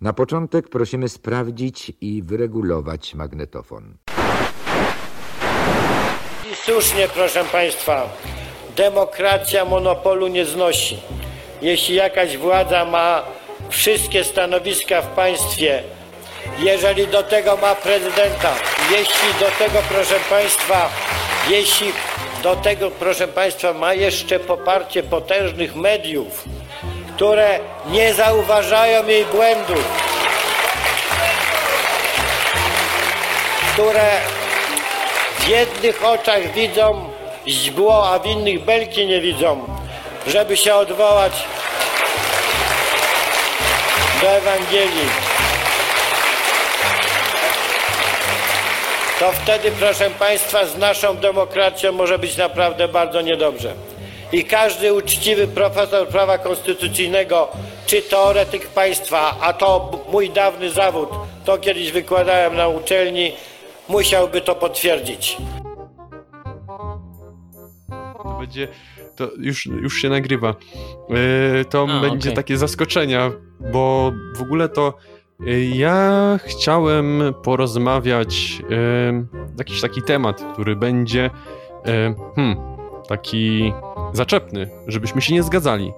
Na początek prosimy sprawdzić i wyregulować magnetofon. I słusznie, proszę Państwa, demokracja monopolu nie znosi. Jeśli jakaś władza ma wszystkie stanowiska w państwie, jeżeli do tego ma prezydenta, jeśli do tego, proszę Państwa, jeśli do tego, proszę Państwa, ma jeszcze poparcie potężnych mediów, które nie zauważają jej błędów, które w jednych oczach widzą źdźbło, a w innych belki nie widzą, żeby się odwołać do Ewangelii. To wtedy, proszę Państwa, z naszą demokracją może być naprawdę bardzo niedobrze. I każdy uczciwy profesor prawa konstytucyjnego, czy teoretyk państwa, a to mój dawny zawód, to kiedyś wykładałem na uczelni, musiałby to potwierdzić. To będzie. To już, już się nagrywa. Yy, to A, będzie okej. takie zaskoczenia, bo w ogóle to yy, ja chciałem porozmawiać yy, jakiś taki temat, który będzie hmm, taki zaczepny, żebyśmy się nie zgadzali.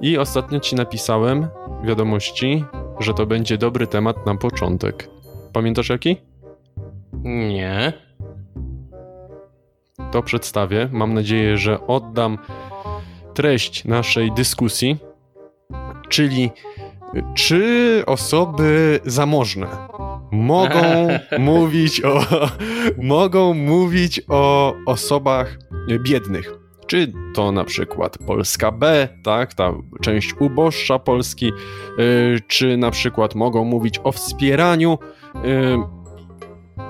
I ostatnio ci napisałem wiadomości, że to będzie dobry temat na początek. Pamiętasz jaki? Nie. to przedstawię. Mam nadzieję, że oddam treść naszej dyskusji, czyli czy osoby zamożne mogą mówić o mogą mówić o osobach biednych. Czy to na przykład Polska B, tak, ta część uboższa Polski, y, czy na przykład mogą mówić o wspieraniu y,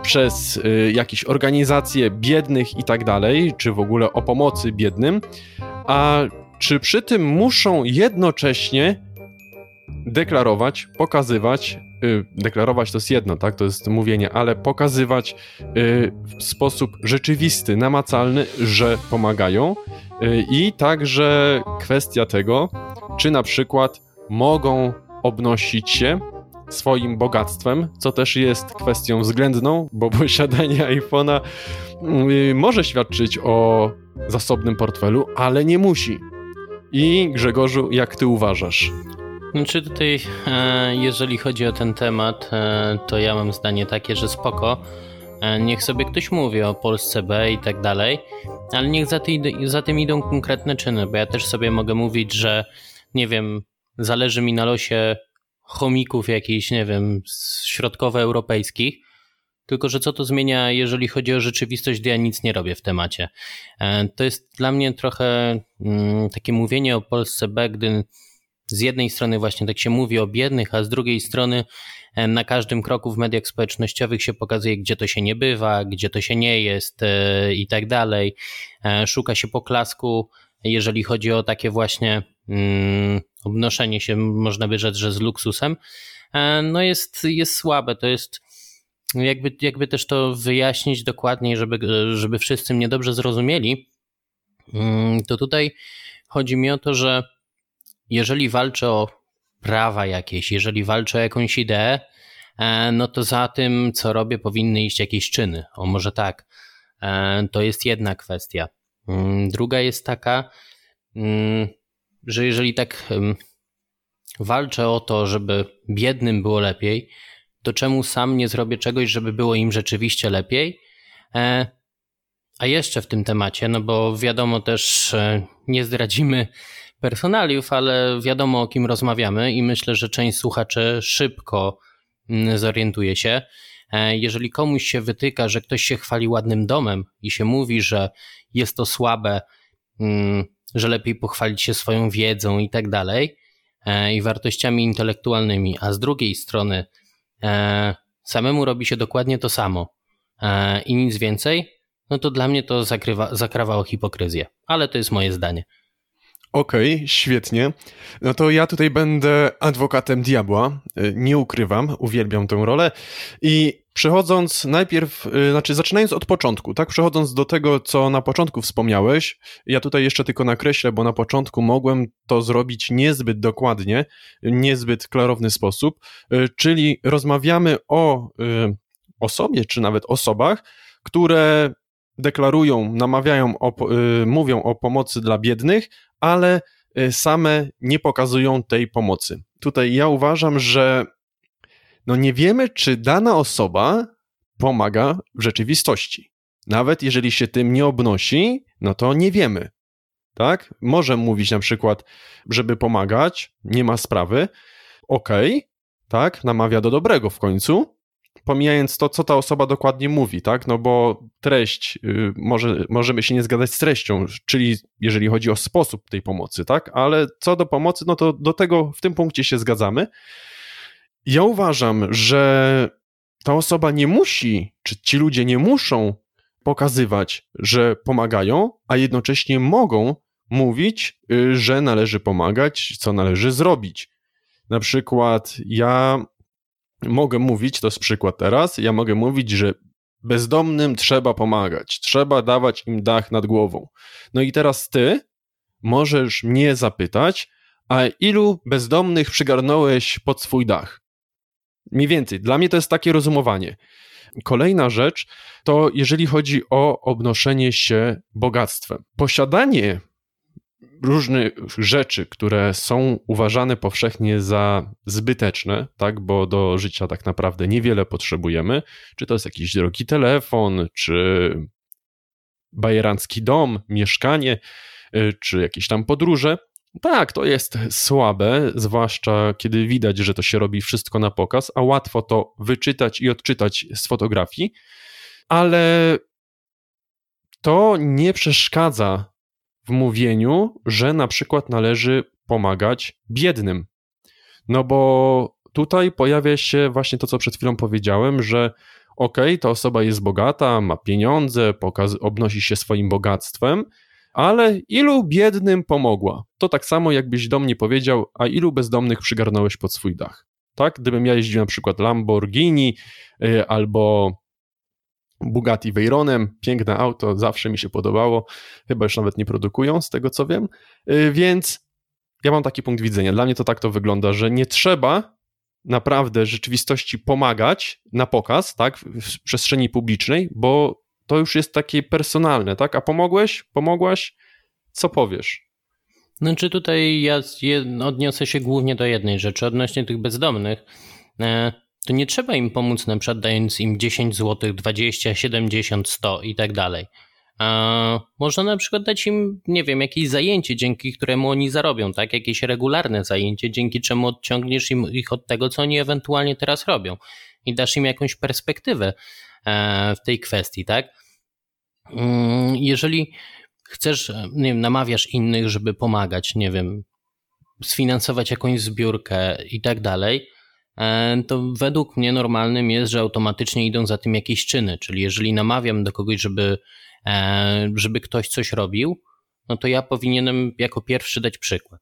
przez y, jakieś organizacje biednych i tak dalej, czy w ogóle o pomocy biednym, a czy przy tym muszą jednocześnie deklarować, pokazywać, y, deklarować to jest jedno, tak, to jest mówienie, ale pokazywać y, w sposób rzeczywisty, namacalny, że pomagają y, i także kwestia tego, czy na przykład mogą obnosić się swoim bogactwem, co też jest kwestią względną, bo posiadanie iPhone'a może świadczyć o zasobnym portfelu, ale nie musi. I Grzegorzu, jak ty uważasz? Znaczy tutaj, e, jeżeli chodzi o ten temat, e, to ja mam zdanie takie, że spoko. E, niech sobie ktoś mówi o Polsce B i tak dalej, ale niech za, ty, za tym idą konkretne czyny, bo ja też sobie mogę mówić, że nie wiem, zależy mi na losie chomików jakichś, nie wiem, środkowoeuropejskich, tylko że co to zmienia, jeżeli chodzi o rzeczywistość, gdy ja nic nie robię w temacie. To jest dla mnie trochę mm, takie mówienie o Polsce B, gdy z jednej strony właśnie tak się mówi o biednych, a z drugiej strony na każdym kroku w mediach społecznościowych się pokazuje, gdzie to się nie bywa, gdzie to się nie jest e, i tak dalej. E, Szuka się poklasku, jeżeli chodzi o takie właśnie mm, obnoszenie się, można by rzec, że z luksusem. E, No jest, jest słabe, to jest jakby, jakby też to wyjaśnić dokładniej, żeby, żeby wszyscy mnie dobrze zrozumieli, mm, to tutaj chodzi mi o to, że jeżeli walczę o prawa jakieś, jeżeli walczę o jakąś ideę, e, no to za tym, co robię, powinny iść jakieś czyny. O, może tak. E, To jest jedna kwestia. Mm, Druga jest taka, mm, że jeżeli tak walczę o to, żeby biednym było lepiej, to czemu sam nie zrobię czegoś, żeby było im rzeczywiście lepiej? E, A jeszcze w tym temacie, no bo wiadomo też, nie zdradzimy personaliów, ale wiadomo o kim rozmawiamy i myślę, że część słuchaczy szybko mm, zorientuje się. E, Jeżeli komuś się wytyka, że ktoś się chwali ładnym domem i się mówi, że jest to słabe, mm, że lepiej pochwalić się swoją wiedzą i tak dalej e, i wartościami intelektualnymi, a z drugiej strony e, samemu robi się dokładnie to samo i nic więcej, no to dla mnie to zakrywa, zakrawa o hipokryzję. Ale to jest moje zdanie. Okej, okay, świetnie. No to ja tutaj będę adwokatem diabła. Y, nie ukrywam, uwielbiam tę rolę. I przechodząc najpierw, y, znaczy zaczynając od początku, tak? Przechodząc do tego, co na początku wspomniałeś, ja tutaj jeszcze tylko nakreślę, bo na początku mogłem to zrobić niezbyt dokładnie, niezbyt klarowny sposób, y, czyli rozmawiamy o osobie, czy nawet osobach, które deklarują, namawiają, mówią o pomocy dla biednych, ale y, same nie pokazują tej pomocy. Tutaj ja uważam, że no nie wiemy, czy dana osoba pomaga w rzeczywistości. Nawet jeżeli się tym nie obnosi, no to nie wiemy. Tak? Może mówić na przykład, żeby pomagać, nie ma sprawy. Okej, okay, tak, namawia do dobrego w końcu, pomijając to, co ta osoba dokładnie mówi, tak? No bo treść, y, może, możemy się nie zgadzać z treścią, czyli jeżeli chodzi o sposób tej pomocy, tak? Ale co do pomocy, no to do tego w tym punkcie się zgadzamy. Ja uważam, że ta osoba nie musi, czy ci ludzie nie muszą pokazywać, że pomagają, a jednocześnie mogą mówić, y, że należy pomagać, co należy zrobić. Na przykład ja mogę mówić, to jest przykład teraz, ja mogę mówić, że bezdomnym trzeba pomagać, trzeba dawać im dach nad głową. No i teraz ty możesz mnie zapytać, a ilu bezdomnych przygarnąłeś pod swój dach? Mniej więcej. Dla mnie to jest takie rozumowanie. Kolejna rzecz to jeżeli chodzi o obnoszenie się bogactwem. Posiadanie różnych rzeczy, które są uważane powszechnie za zbyteczne, tak, bo do życia tak naprawdę niewiele potrzebujemy, czy to jest jakiś drogi telefon, czy bajerancki dom, mieszkanie, y, czy jakieś tam podróże. Tak, to jest słabe, zwłaszcza kiedy widać, że to się robi wszystko na pokaz, a łatwo to wyczytać i odczytać z fotografii, ale to nie przeszkadza w mówieniu, że na przykład należy pomagać biednym. No bo tutaj pojawia się właśnie to, co przed chwilą powiedziałem, że okej, okay, ta osoba jest bogata, ma pieniądze, pokaz- obnosi się swoim bogactwem, ale ilu biednym pomogła? To tak samo, jakbyś do mnie powiedział, a ilu bezdomnych przygarnąłeś pod swój dach? Tak? Gdybym ja jeździł na przykład Lamborghini yy, albo Bugatti Veyronem, piękne auto, zawsze mi się podobało, chyba już nawet nie produkują, z tego co wiem, y, więc ja mam taki punkt widzenia. Dla mnie to tak to wygląda, że nie trzeba naprawdę rzeczywistości pomagać na pokaz, tak, w przestrzeni publicznej, bo to już jest takie personalne, tak, a pomogłeś, pomogłaś, co powiesz? Znaczy tutaj ja odniosę się głównie do jednej rzeczy, odnośnie tych bezdomnych. To nie trzeba im pomóc na przykład dając im 10 zł, 20, 70, 100 i tak dalej. Można na przykład dać im, nie wiem, jakieś zajęcie, dzięki któremu oni zarobią, tak? Jakieś regularne zajęcie, dzięki czemu odciągniesz im ich od tego, co oni ewentualnie teraz robią i dasz im jakąś perspektywę e, w tej kwestii, tak? Mm, jeżeli chcesz, nie wiem, namawiasz innych, żeby pomagać, nie wiem, sfinansować jakąś zbiórkę i tak dalej, to według mnie normalnym jest, że automatycznie idą za tym jakieś czyny. Czyli jeżeli namawiam do kogoś, żeby, e, żeby ktoś coś robił, no to ja powinienem jako pierwszy dać przykład.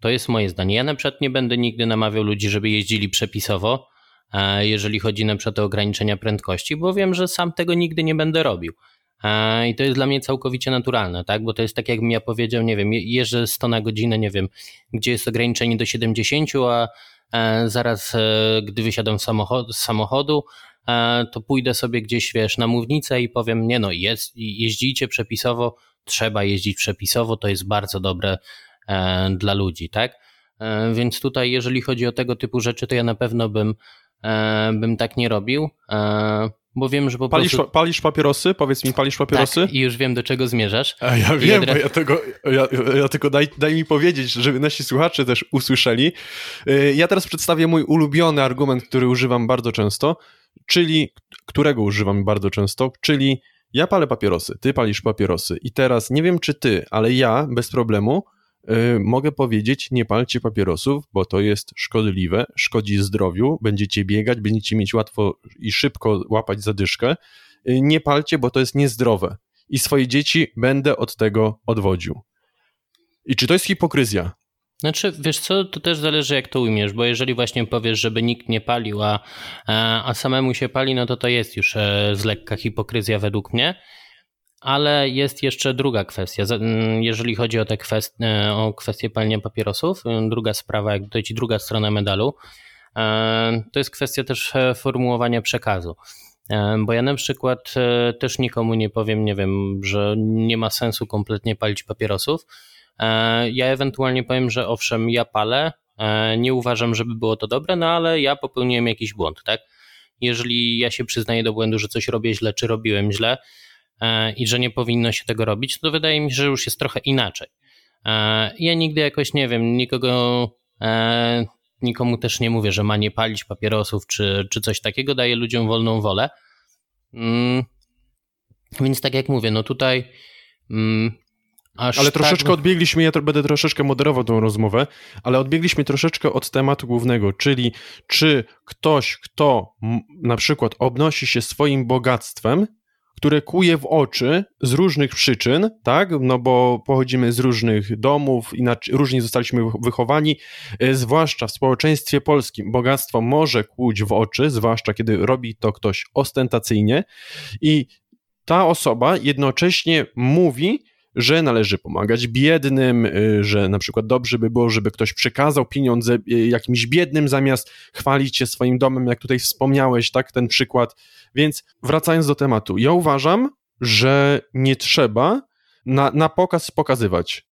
To jest moje zdanie. Ja na przykład nie będę nigdy namawiał ludzi, żeby jeździli przepisowo, e, jeżeli chodzi na przykład o ograniczenia prędkości, bo wiem, że sam tego nigdy nie będę robił. I to jest dla mnie całkowicie naturalne, tak? Bo to jest tak, jakbym ja powiedział, nie wiem, jeżdżę 100 na godzinę, nie wiem, gdzie jest ograniczenie do 70, a E, zaraz, e, gdy wysiadam z samochodu, z samochodu e, to pójdę sobie gdzieś, wiesz, na mównicę i powiem, nie no, jest, jeździcie przepisowo, trzeba jeździć przepisowo, to jest bardzo dobre dla ludzi, tak? Więc tutaj, jeżeli chodzi o tego typu rzeczy, to ja na pewno bym, bym tak nie robił bo wiem, że po palisz, prostu... Palisz papierosy? Powiedz mi, palisz papierosy? Tak, i już wiem, do czego zmierzasz. A ja wiem, bo ja, tego, ja, ja tylko daj, daj mi powiedzieć, żeby nasi słuchacze też usłyszeli. Y, ja teraz przedstawię mój ulubiony argument, który używam bardzo często, czyli, którego używam bardzo często, czyli ja palę papierosy, ty palisz papierosy i teraz nie wiem, czy ty, ale ja bez problemu mogę powiedzieć, nie palcie papierosów, bo to jest szkodliwe, szkodzi zdrowiu, będziecie biegać, będziecie mieć łatwo i szybko łapać zadyszkę. Y, nie palcie, bo to jest niezdrowe i swoje dzieci będę od tego odwodził. I czy to jest hipokryzja? Znaczy, wiesz co, to też zależy jak to ujmiesz, bo jeżeli właśnie powiesz, żeby nikt nie palił, a, a samemu się pali, no to to jest już e, z lekka hipokryzja według mnie. Ale jest jeszcze druga kwestia. Mm, jeżeli chodzi o, te kwest e, o kwestię palenia papierosów, e, druga sprawa, jak to ci druga strona medalu, to jest kwestia też formułowania przekazu. Bo ja na przykład też nikomu nie powiem, nie wiem, że nie ma sensu kompletnie palić papierosów, E, ja ewentualnie powiem, że owszem, ja palę, e, nie uważam, żeby było to dobre, no ale ja popełniłem jakiś błąd, tak? Jeżeli ja się przyznaję do błędu, że coś robię źle, czy robiłem źle e, i że nie powinno się tego robić, to wydaje mi się, że już jest trochę inaczej. Ja nigdy jakoś nie wiem, nikogo, nikomu też nie mówię, że ma nie palić papierosów, czy, czy coś takiego, daję ludziom wolną wolę. Mm, więc tak jak mówię, no tutaj mm, Aż ale troszeczkę tak... odbiegliśmy, ja będę troszeczkę moderował tą rozmowę, ale odbiegliśmy troszeczkę od tematu głównego, czyli czy ktoś, kto na przykład obnosi się swoim bogactwem, które kuje w oczy z różnych przyczyn, tak? No bo pochodzimy z różnych domów, inaczej, różnie zostaliśmy wychowani, e, zwłaszcza w społeczeństwie polskim. Bogactwo może kłuć w oczy, zwłaszcza kiedy robi to ktoś ostentacyjnie i ta osoba jednocześnie mówi, że należy pomagać biednym, y, że na przykład dobrze by było, żeby ktoś przekazał pieniądze y, jakimś biednym, zamiast chwalić się swoim domem, jak tutaj wspomniałeś, tak, ten przykład. Więc wracając do tematu, ja uważam, że nie trzeba na, na pokaz pokazywać.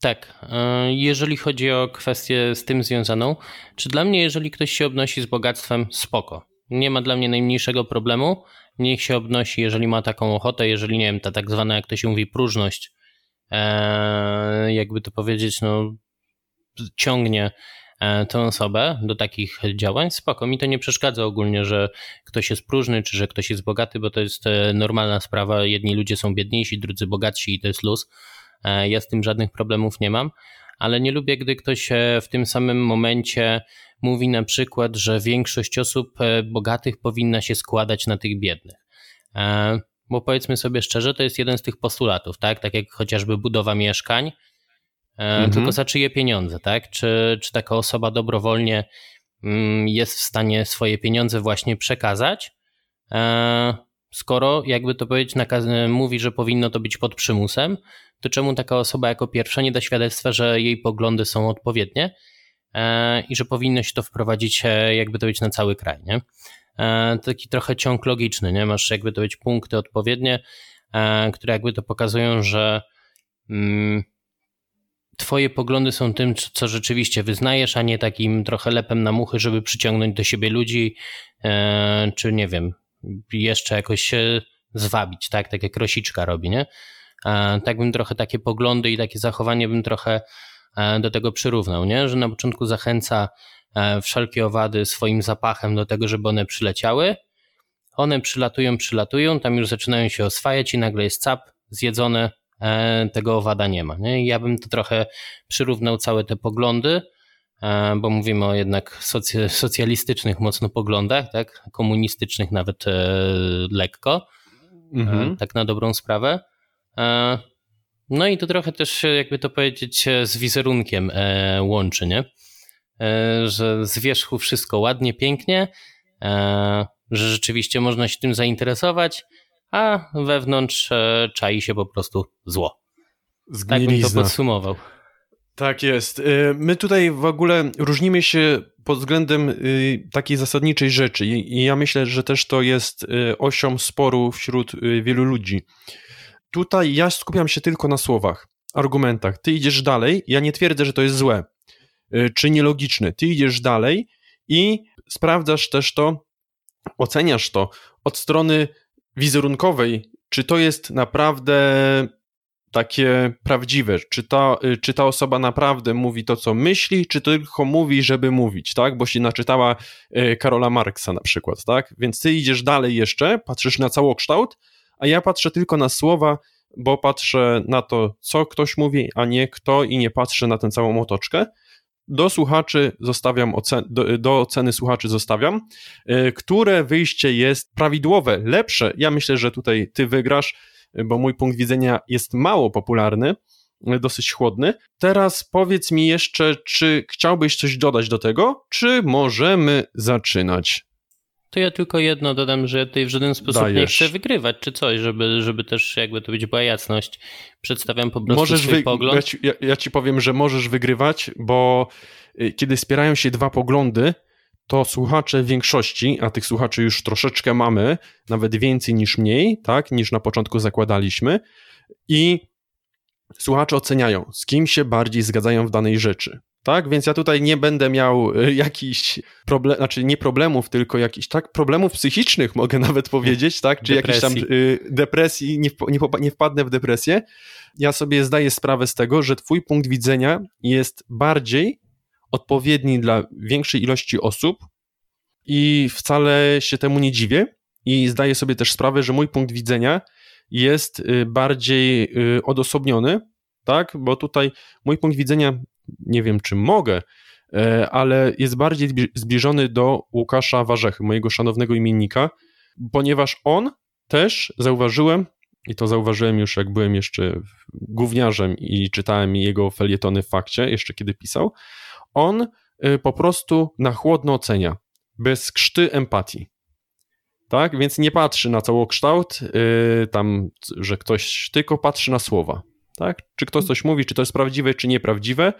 Tak, y, jeżeli chodzi o kwestię z tym związaną, czy dla mnie, jeżeli ktoś się obnosi z bogactwem, spoko. Nie ma dla mnie najmniejszego problemu. Niech się obnosi, jeżeli ma taką ochotę, jeżeli nie wiem, ta tak zwana, jak to się mówi, próżność jakby to powiedzieć, no, ciągnie e, tę osobę do takich działań, spoko. Mi to nie przeszkadza ogólnie, że ktoś jest próżny, czy że ktoś jest bogaty, bo to jest e, normalna sprawa. Jedni ludzie są biedniejsi, drudzy bogatsi i to jest luz. Ja z tym żadnych problemów nie mam, ale nie lubię, gdy ktoś w tym samym momencie mówi na przykład, że większość osób bogatych powinna się składać na tych biednych bo powiedzmy sobie szczerze, to jest jeden z tych postulatów, tak? Tak jak chociażby budowa mieszkań, e, mhm. tylko za czyje pieniądze, tak? Czy, czy taka osoba dobrowolnie mm, jest w stanie swoje pieniądze właśnie przekazać, e, skoro, jakby to powiedzieć, nakaz, mówi, że powinno to być pod przymusem, to czemu taka osoba jako pierwsza nie da świadectwa, że jej poglądy są odpowiednie e, i że powinno się to wprowadzić, jakby to być na cały kraj, nie? E, taki trochę ciąg logiczny, nie? Masz jakby to być punkty odpowiednie, e, które jakby to pokazują, że mm, twoje poglądy są tym, co rzeczywiście wyznajesz, a nie takim trochę lepem na muchy, żeby przyciągnąć do siebie ludzi, e, czy nie wiem, jeszcze jakoś się zwabić, tak? Tak jak Rosiczka robi, nie? Tak bym trochę takie poglądy i takie zachowanie bym trochę do tego przyrównał, nie? Że na początku zachęca wszelkie owady swoim zapachem do tego, żeby one przyleciały. One przylatują, przylatują, tam już zaczynają się oswajać i nagle jest cap, zjedzone, e, tego owada nie ma. Nie? ja bym to trochę przyrównał całe te poglądy, e, bo mówimy o jednak socjalistycznych mocno poglądach, tak? komunistycznych nawet lekko, mhm. tak na dobrą sprawę. No i to trochę też, jakby to powiedzieć, z wizerunkiem łączy, nie? E, że z wierzchu wszystko ładnie, pięknie, e, że rzeczywiście można się tym zainteresować, a wewnątrz e, czai się po prostu zło. Tak bym to podsumował. Tak jest. My tutaj w ogóle różnimy się pod względem takiej zasadniczej rzeczy i ja myślę, że też to jest osią sporu wśród wielu ludzi. Tutaj ja skupiam się tylko na słowach, argumentach. Ty idziesz dalej, ja nie twierdzę, że to jest złe. Y, czy nielogiczny. Ty idziesz dalej i sprawdzasz też to, oceniasz to od strony wizerunkowej, czy to jest naprawdę takie prawdziwe, czy ta, y, czy ta osoba naprawdę mówi to, co myśli, czy tylko mówi, żeby mówić, tak? Bo się naczytała y, Karola Marksa na przykład, tak? Więc ty idziesz dalej jeszcze, patrzysz na całokształt, a ja patrzę tylko na słowa, bo patrzę na to, co ktoś mówi, a nie kto i nie patrzę na tę całą otoczkę do słuchaczy zostawiam, ocen do, do, oceny słuchaczy zostawiam, yy, które wyjście jest prawidłowe, lepsze. Ja myślę, że tutaj ty wygrasz, bo mój punkt widzenia jest mało popularny, dosyć chłodny. Teraz powiedz mi jeszcze, czy chciałbyś coś dodać do tego, czy możemy zaczynać? To ja tylko jedno dodam, że tutaj w żaden sposób Dajesz. nie chcę wygrywać czy coś, żeby, żeby też jakby to być była jasność. Przedstawiam po prostu możesz swój wy... pogląd. Ja ci, ja, ja ci powiem, że możesz wygrywać, bo y, kiedy spierają się dwa poglądy, to słuchacze większości, a tych słuchaczy już troszeczkę mamy, nawet więcej niż mniej, tak, niż na początku zakładaliśmy, i słuchacze oceniają, z kim się bardziej zgadzają w danej rzeczy. Tak, więc ja tutaj nie będę miał y, jakichś problemów, znaczy nie problemów, tylko jakichś tak? Problemów psychicznych mogę nawet powiedzieć, tak, czy jakiejś tam y, depresji, nie, nie, nie wpadnę w depresję. Ja sobie zdaję sprawę z tego, że twój punkt widzenia jest bardziej odpowiedni dla większej ilości osób i wcale się temu nie dziwię. I zdaję sobie też sprawę, że mój punkt widzenia jest y, bardziej odosobniony, tak, bo tutaj mój punkt widzenia nie wiem, czy mogę, e, ale jest bardziej zbliżony do Łukasza Warzechy, mojego szanownego imiennika, ponieważ on też zauważyłem, i to zauważyłem już jak byłem jeszcze gówniarzem i czytałem jego felietony w fakcie, jeszcze kiedy pisał, on e, po prostu na chłodno ocenia, bez krzty empatii. Tak, więc nie patrzy na całokształt, yy, tam, że ktoś tylko patrzy na słowa. Tak? Czy ktoś coś mówi, czy to jest prawdziwe, czy nieprawdziwe,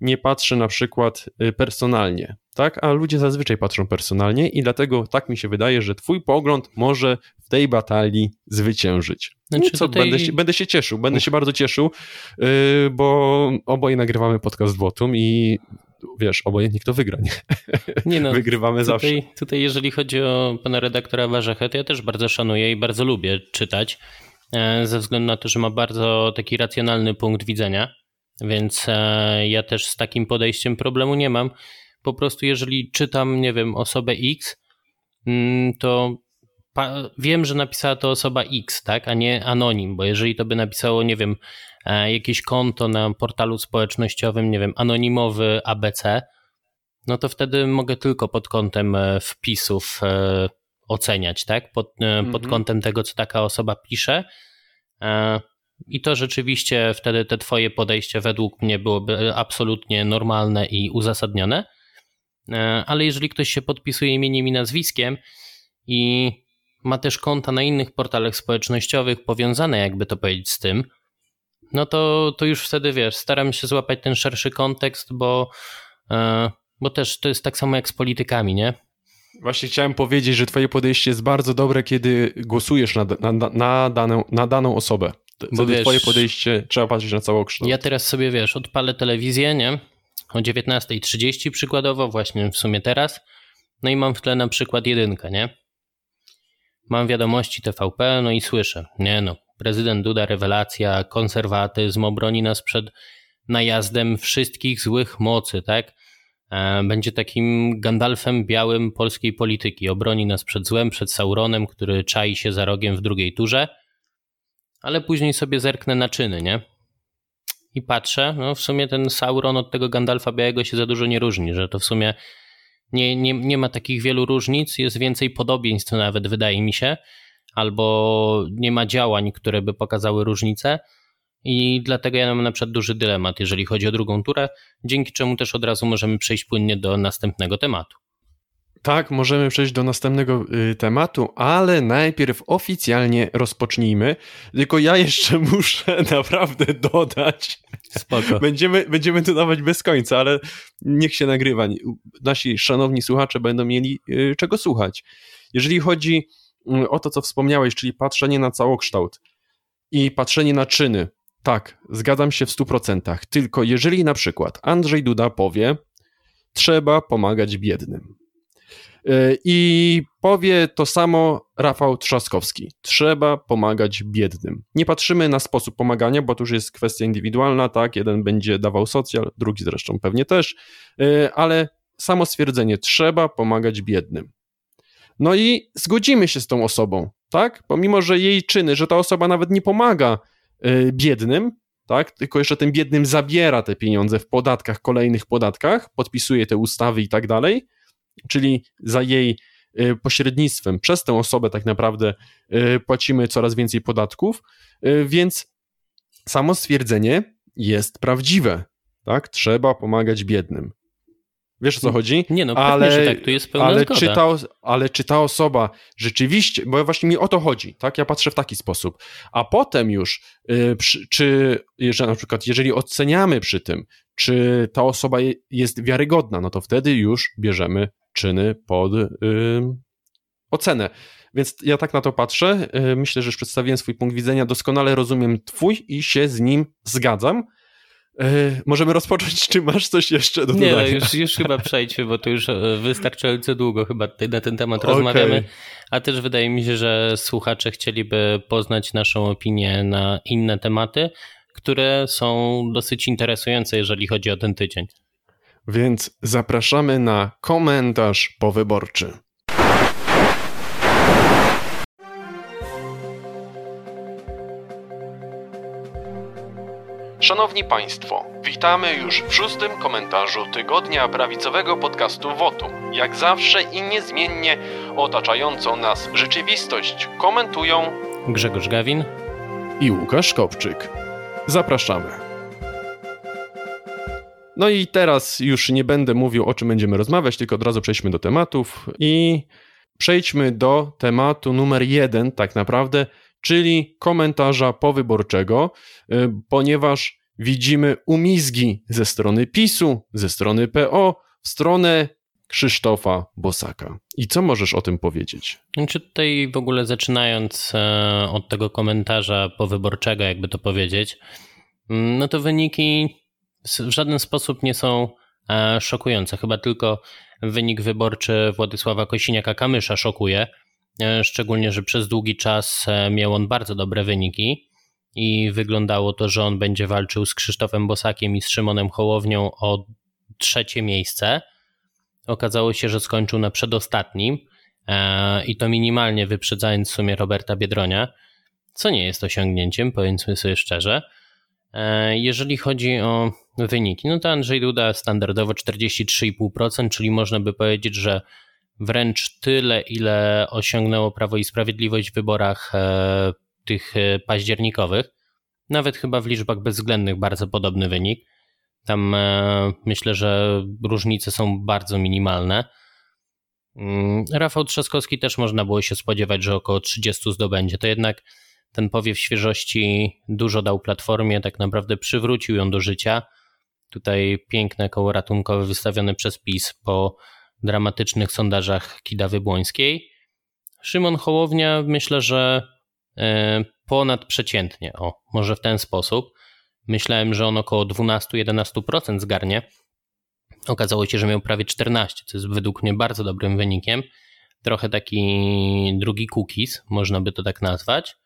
nie patrzy na przykład y, personalnie, tak? A ludzie zazwyczaj patrzą personalnie i dlatego tak mi się wydaje, że twój pogląd może w tej batalii zwyciężyć. Znaczy co, będę, się, będę się cieszył, będę się bardzo cieszył, yy, bo oboje nagrywamy podcast Wotum i wiesz, obojętnie kto wygra, nie? nie no, Wygrywamy tutaj, zawsze. Tutaj jeżeli chodzi o pana redaktora Warzechę, to ja też bardzo szanuję i bardzo lubię czytać, ze względu na to, że ma bardzo taki racjonalny punkt widzenia więc e, ja też z takim podejściem problemu nie mam. Po prostu jeżeli czytam, nie wiem, osobę X, mm, to wiem, że napisała to osoba X, tak, a nie anonim, bo jeżeli to by napisało, nie wiem, e, jakieś konto na portalu społecznościowym, nie wiem, anonimowy ABC, no to wtedy mogę tylko pod kątem e, wpisów oceniać, tak, pod, pod mhm. kątem tego, co taka osoba pisze. I to rzeczywiście wtedy te twoje podejście według mnie byłoby absolutnie normalne i uzasadnione. E, ale jeżeli ktoś się podpisuje imieniem i nazwiskiem i ma też konta na innych portalach społecznościowych powiązane, jakby to powiedzieć, z tym, no to, to już wtedy wiesz, staram się złapać ten szerszy kontekst, bo, e, bo też to jest tak samo jak z politykami, nie? Właśnie chciałem powiedzieć, że twoje podejście jest bardzo dobre, kiedy głosujesz na, na, na, daną, na daną osobę. Bo wiesz, twoje podejście, trzeba patrzeć na całokształt. Ja teraz sobie, wiesz, odpalę telewizję, nie? O 19.30 przykładowo, właśnie w sumie teraz. No i mam w tle na przykład jedynkę, nie? Mam wiadomości TVP, no i słyszę, nie no, prezydent Duda, rewelacja, konserwatyzm, obroni nas przed najazdem wszystkich złych mocy, tak? E, będzie takim Gandalfem białym polskiej polityki. Obroni nas przed złem, przed Sauronem, który czai się za rogiem w drugiej turze ale później sobie zerknę na czyny, nie? I patrzę, no w sumie ten Sauron od tego Gandalfa Białego się za dużo nie różni, że to w sumie nie, nie, nie ma takich wielu różnic, jest więcej podobieństw nawet, wydaje mi się, albo nie ma działań, które by pokazały różnice. I dlatego ja mam na przykład duży dylemat, jeżeli chodzi o drugą turę, dzięki czemu też od razu możemy przejść płynnie do następnego tematu. Tak, możemy przejść do następnego y, tematu, ale najpierw oficjalnie rozpocznijmy. Tylko ja jeszcze muszę naprawdę dodać. Spoko. Będziemy, będziemy dodawać bez końca, ale niech się nagrywa. Nasi szanowni słuchacze będą mieli y, czego słuchać. Jeżeli chodzi y, o to, co wspomniałeś, czyli patrzenie na całokształt i patrzenie na czyny, tak, zgadzam się w 100%. Tylko jeżeli na przykład Andrzej Duda powie, trzeba pomagać biednym E, I powie to samo Rafał Trzaskowski. Trzeba pomagać biednym. Nie patrzymy na sposób pomagania, bo to już jest kwestia indywidualna, tak? Jeden będzie dawał socjal, drugi zresztą pewnie też, e, ale samo stwierdzenie, trzeba pomagać biednym. No i zgodzimy się z tą osobą, tak? Pomimo, że jej czyny, że ta osoba nawet nie pomaga biednym, tak? Tylko jeszcze tym biednym zabiera te pieniądze w podatkach, kolejnych podatkach, podpisuje te ustawy i tak dalej, czyli za jej y, pośrednictwem przez tę osobę tak naprawdę y, płacimy coraz więcej podatków, y, więc samo stwierdzenie jest prawdziwe. Tak? Trzeba pomagać biednym. Wiesz o co chodzi? Nie no, ale, pewnie, że tak, tu jest pełna ale zgoda. Czy ta, ale czy ta osoba rzeczywiście, bo właśnie mi o to chodzi, tak? Ja patrzę w taki sposób. A potem już, y, przy, czy jeżeli, na przykład, jeżeli oceniamy przy tym, czy ta osoba je, jest wiarygodna, no to wtedy już bierzemy czyny pod y, ocenę. Więc ja tak na to patrzę. Y, myślę, że już przedstawiłem swój punkt widzenia. Doskonale rozumiem Twój i się z nim zgadzam. Yy, możemy rozpocząć, czy masz coś jeszcze do Nie, dodania? Nie, już, już chyba przejdźmy, bo to już e, wystarczająco długo chyba na ten temat okay. rozmawiamy, a też wydaje mi się, że słuchacze chcieliby poznać naszą opinię na inne tematy, które są dosyć interesujące, jeżeli chodzi o ten tydzień. Więc zapraszamy na komentarz powyborczy. Szanowni Państwo, witamy już w szóstym komentarzu tygodnia prawicowego podcastu WOTU. Jak zawsze i niezmiennie otaczającą nas rzeczywistość komentują Grzegorz Gawin i Łukasz Kopczyk. Zapraszamy. No i teraz już nie będę mówił o czym będziemy rozmawiać, tylko od razu przejdźmy do tematów i przejdźmy do tematu numer jeden, tak naprawdę, czyli komentarza powyborczego, y, ponieważ widzimy umizgi ze strony PiSu, ze strony PO, w stronę Krzysztofa Bosaka. I co możesz o tym powiedzieć? Czy tutaj w ogóle zaczynając e, od tego komentarza powyborczego, jakby to powiedzieć, mm, no to wyniki w żaden sposób nie są e, szokujące. Chyba tylko wynik wyborczy Władysława Kosiniaka-Kamysza szokuje, szczególnie, że przez długi czas e, miał on bardzo dobre wyniki i wyglądało to, że on będzie walczył z Krzysztofem Bosakiem i z Szymonem Hołownią o trzecie miejsce. Okazało się, że skończył na przedostatnim e, i to minimalnie wyprzedzając w sumie Roberta Biedronia, co nie jest osiągnięciem, powiedzmy sobie szczerze. Jeżeli chodzi o wyniki, no to Andrzej Duda standardowo 43,5%, czyli można by powiedzieć, że wręcz tyle, ile osiągnęło Prawo i Sprawiedliwość w wyborach e, tych e, październikowych. Nawet chyba w liczbach bezwzględnych bardzo podobny wynik. Tam e, myślę, że różnice są bardzo minimalne. Mm, Rafał Trzaskowski też można było się spodziewać, że około 30 zdobędzie. To jednak ten powiew świeżości dużo dał platformie, tak naprawdę przywrócił ją do życia. Tutaj piękne koło ratunkowe wystawione przez PiS po dramatycznych sondażach Kidawy Błońskiej. Szymon Hołownia myślę, że e, ponadprzeciętnie, o, może w ten sposób. Myślałem, że on około 12-11% zgarnie. Okazało się, że miał prawie 14, co jest według mnie bardzo dobrym wynikiem. Trochę taki drugi cookies, można by to tak nazwać.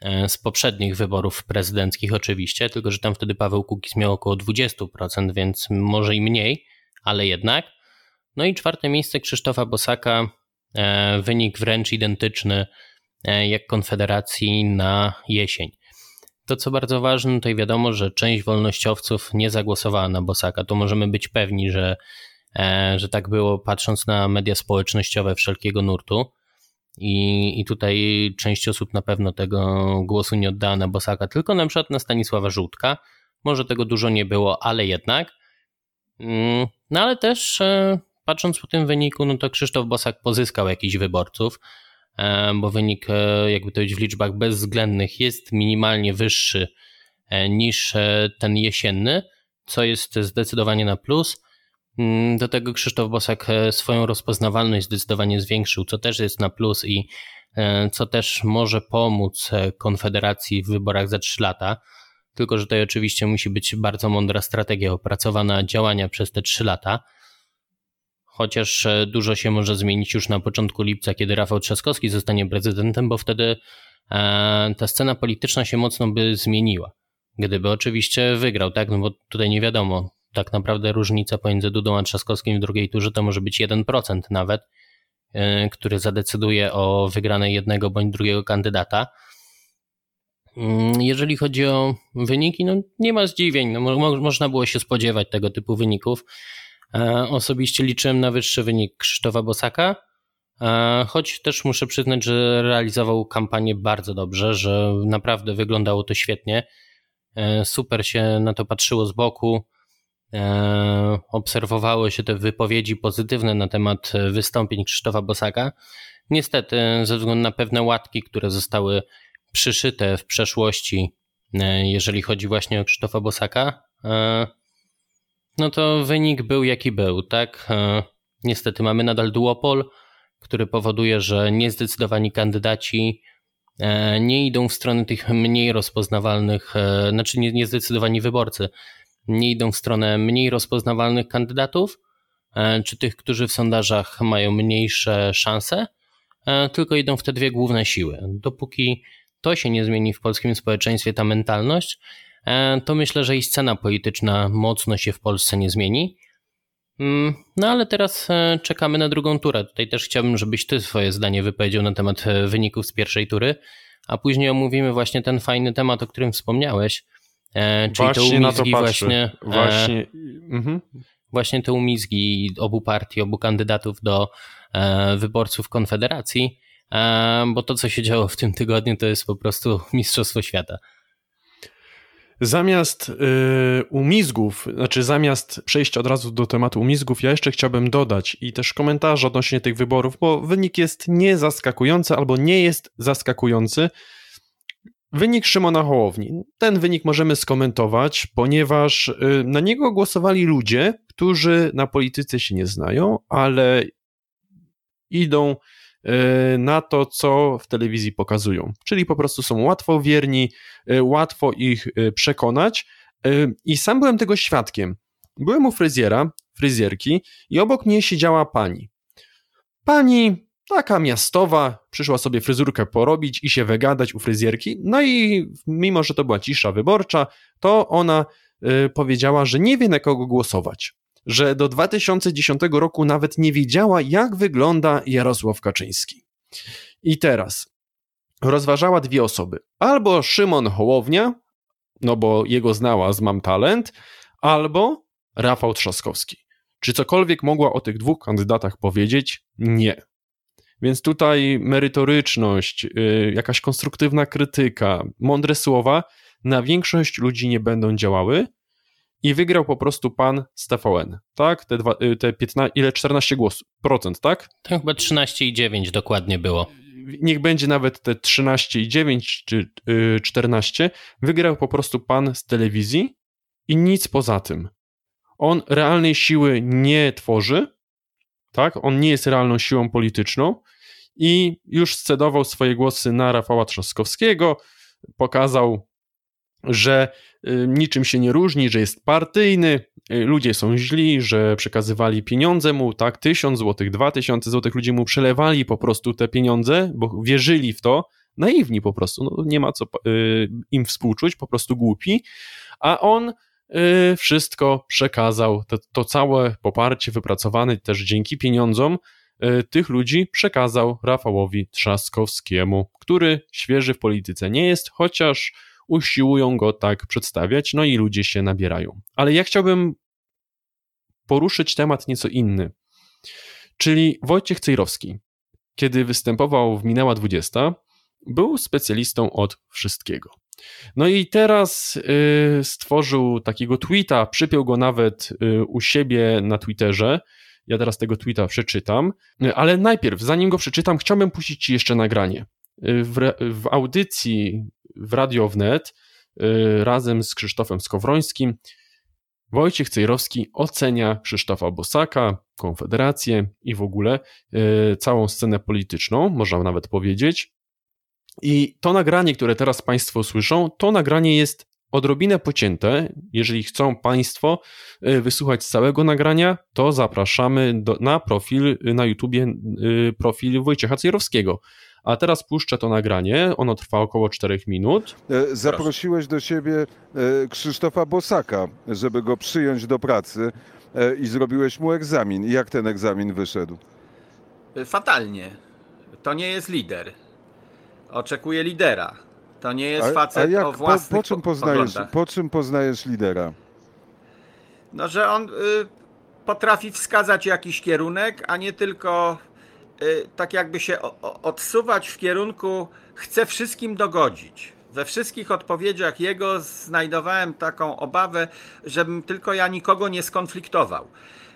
E, z poprzednich wyborów prezydenckich oczywiście, tylko że tam wtedy Paweł Kukiz miał około 20%, więc może i mniej, ale jednak. No i czwarte miejsce Krzysztofa Bosaka, e, wynik wręcz identyczny e, jak Konfederacji na jesień. To co bardzo ważne, tutaj wiadomo, że część wolnościowców nie zagłosowała na Bosaka. To możemy być pewni, że, e, że tak było, patrząc na media społecznościowe wszelkiego nurtu. I, I tutaj część osób na pewno tego głosu nie oddała na Bosaka, tylko na przykład na Stanisława Żółtka. Może tego dużo nie było, ale jednak. Mm, no ale też patrząc po tym wyniku, no to Krzysztof Bosak pozyskał jakichś wyborców, e, bo wynik, e, jakby to powiedzieć, w liczbach bezwzględnych jest minimalnie wyższy e, niż ten jesienny, co jest zdecydowanie na plus. Mm, do tego Krzysztof Bosak swoją rozpoznawalność zdecydowanie zwiększył, co też jest na plus i co też może pomóc Konfederacji w wyborach za 3 lata. Tylko, że tutaj oczywiście musi być bardzo mądra strategia opracowana działania przez te 3 lata chociaż e, dużo się może zmienić już na początku lipca, kiedy Rafał Trzaskowski zostanie prezydentem, bo wtedy e, ta scena polityczna się mocno by zmieniła. Gdyby oczywiście wygrał, tak? No bo tutaj nie wiadomo. Tak naprawdę różnica pomiędzy Dudą a Trzaskowskim w drugiej turze to może być 1% nawet, e, który zadecyduje o wygranej jednego bądź drugiego kandydata. Mm, jeżeli chodzi o wyniki, no nie ma zdziwień. No, mo można było się spodziewać tego typu wyników. E, osobiście liczyłem na wyższy wynik Krzysztofa Bosaka, e, choć też muszę przyznać, że realizował kampanię bardzo dobrze, że naprawdę wyglądało to świetnie. super się na to patrzyło z boku, obserwowało się te wypowiedzi pozytywne na temat wystąpień Krzysztofa Bosaka. Niestety, ze względu na pewne łatki, które zostały przyszyte w przeszłości, jeżeli chodzi właśnie o Krzysztofa Bosaka, no to wynik był jaki był, tak? Niestety mamy nadal duopol, który powoduje, że niezdecydowani kandydaci e, nie idą w stronę tych mniej rozpoznawalnych, e, znaczy niezdecydowani wyborcy, nie idą w stronę mniej rozpoznawalnych kandydatów, e, czy tych, którzy w sondażach mają mniejsze szanse, tylko idą w te dwie główne siły. Dopóki to się nie zmieni w polskim społeczeństwie, ta mentalność, to myślę, że i scena polityczna mocno się w Polsce nie zmieni. Mm, no ale teraz e, czekamy na drugą turę. Tutaj też chciałbym, żebyś ty swoje zdanie wypowiedział na temat e, wyników z pierwszej tury, a później omówimy właśnie ten fajny temat, o którym wspomniałeś, e, czyli właśnie te umizgi właśnie, właśnie, mhm. właśnie te umizgi obu partii, obu kandydatów do wyborców Konfederacji, bo to, co się działo w tym tygodniu, to jest po prostu mistrzostwo świata. Zamiast y, umizgów, znaczy zamiast przejść od razu do tematu umizgów, ja jeszcze chciałbym dodać i też komentarze odnośnie tych wyborów, bo wynik jest niezaskakujący albo nie jest zaskakujący. Wynik Szymona Hołowni. Ten wynik możemy skomentować, ponieważ y, na niego głosowali ludzie, którzy na polityce się nie znają, ale idą na to, co w telewizji pokazują. Czyli po prostu są łatwowierni, e, łatwo ich e, przekonać. I sam byłem tego świadkiem. Byłem u fryzjera, fryzjerki, i obok mnie siedziała pani. Pani taka miastowa, przyszła sobie fryzurkę porobić i się wygadać u fryzjerki. No i mimo, że to była cisza wyborcza, to ona powiedziała, że nie wie na kogo głosować że do 2010 roku nawet nie wiedziała, jak wygląda Jarosław Kaczyński. I teraz rozważała dwie osoby. Albo Szymon Hołownia, no bo jego znała z Mam Talent, albo Rafał Trzaskowski. Czy cokolwiek mogła o tych dwóch kandydatach powiedzieć? Nie. Więc tutaj merytoryczność, yy, jakaś konstruktywna krytyka, mądre słowa na większość ludzi nie będą działały, i wygrał po prostu pan z TVN, tak? Te, dwa, y, te 15, ile? 14 głosów, procent, tak? To chyba 13,9 dokładnie było. Niech będzie nawet te 13,9 czy 14. Y, wygrał po prostu pan z telewizji i nic poza tym. On realnej siły nie tworzy, tak? On nie jest realną siłą polityczną i już scedował swoje głosy na Rafała Trzaskowskiego, pokazał, że niczym się nie różni, że jest partyjny, y, ludzie są źli, że przekazywali pieniądze mu, tak, tysiąc złotych, dwa tysiące złotych, ludzie mu przelewali po prostu te pieniądze, bo wierzyli w to, naiwni po prostu, no, nie ma co y, im współczuć, po prostu głupi, a on y, wszystko przekazał, to, to całe poparcie wypracowane też dzięki pieniądzom y, tych ludzi przekazał Rafałowi Trzaskowskiemu, który świeży w polityce nie jest, chociaż usiłują go tak przedstawiać, no i ludzie się nabierają. Ale ja chciałbym poruszyć temat nieco inny, czyli Wojciech Cejrowski, kiedy występował w Minęła 20, był specjalistą od wszystkiego. No i teraz y, stworzył takiego tweeta, przypiął go nawet y, u siebie na Twitterze. Ja teraz tego tweeta przeczytam, ale najpierw, zanim go przeczytam, chciałbym puścić Ci jeszcze nagranie. Y, w, w audycji w Radio Wnet y, razem z Krzysztofem Skowrońskim Wojciech Cejrowski ocenia Krzysztofa Bosaka, Konfederację i w ogóle y, całą scenę polityczną, można nawet powiedzieć. I to nagranie, które teraz Państwo słyszą, to nagranie jest odrobinę pocięte. Jeżeli chcą Państwo y, wysłuchać całego nagrania, to zapraszamy do, na profil na YouTubie, profil Wojciecha Cejrowskiego. A teraz puszczę to nagranie, ono trwa około 4 minut. E, zaprosiłeś do siebie e, Krzysztofa Bosaka, żeby go przyjąć do pracy e, i zrobiłeś mu egzamin. Jak ten egzamin wyszedł? Fatalnie. To nie jest lider. Oczekuję lidera. To nie jest a, facet a jak, o własnych po, po, czym poznajesz, po czym poznajesz lidera? No, że on y, potrafi wskazać jakiś kierunek, a nie tylko tak jakby się odsuwać w kierunku chce wszystkim dogodzić. We wszystkich odpowiedziach jego znajdowałem taką obawę, żebym tylko ja nikogo nie skonfliktował.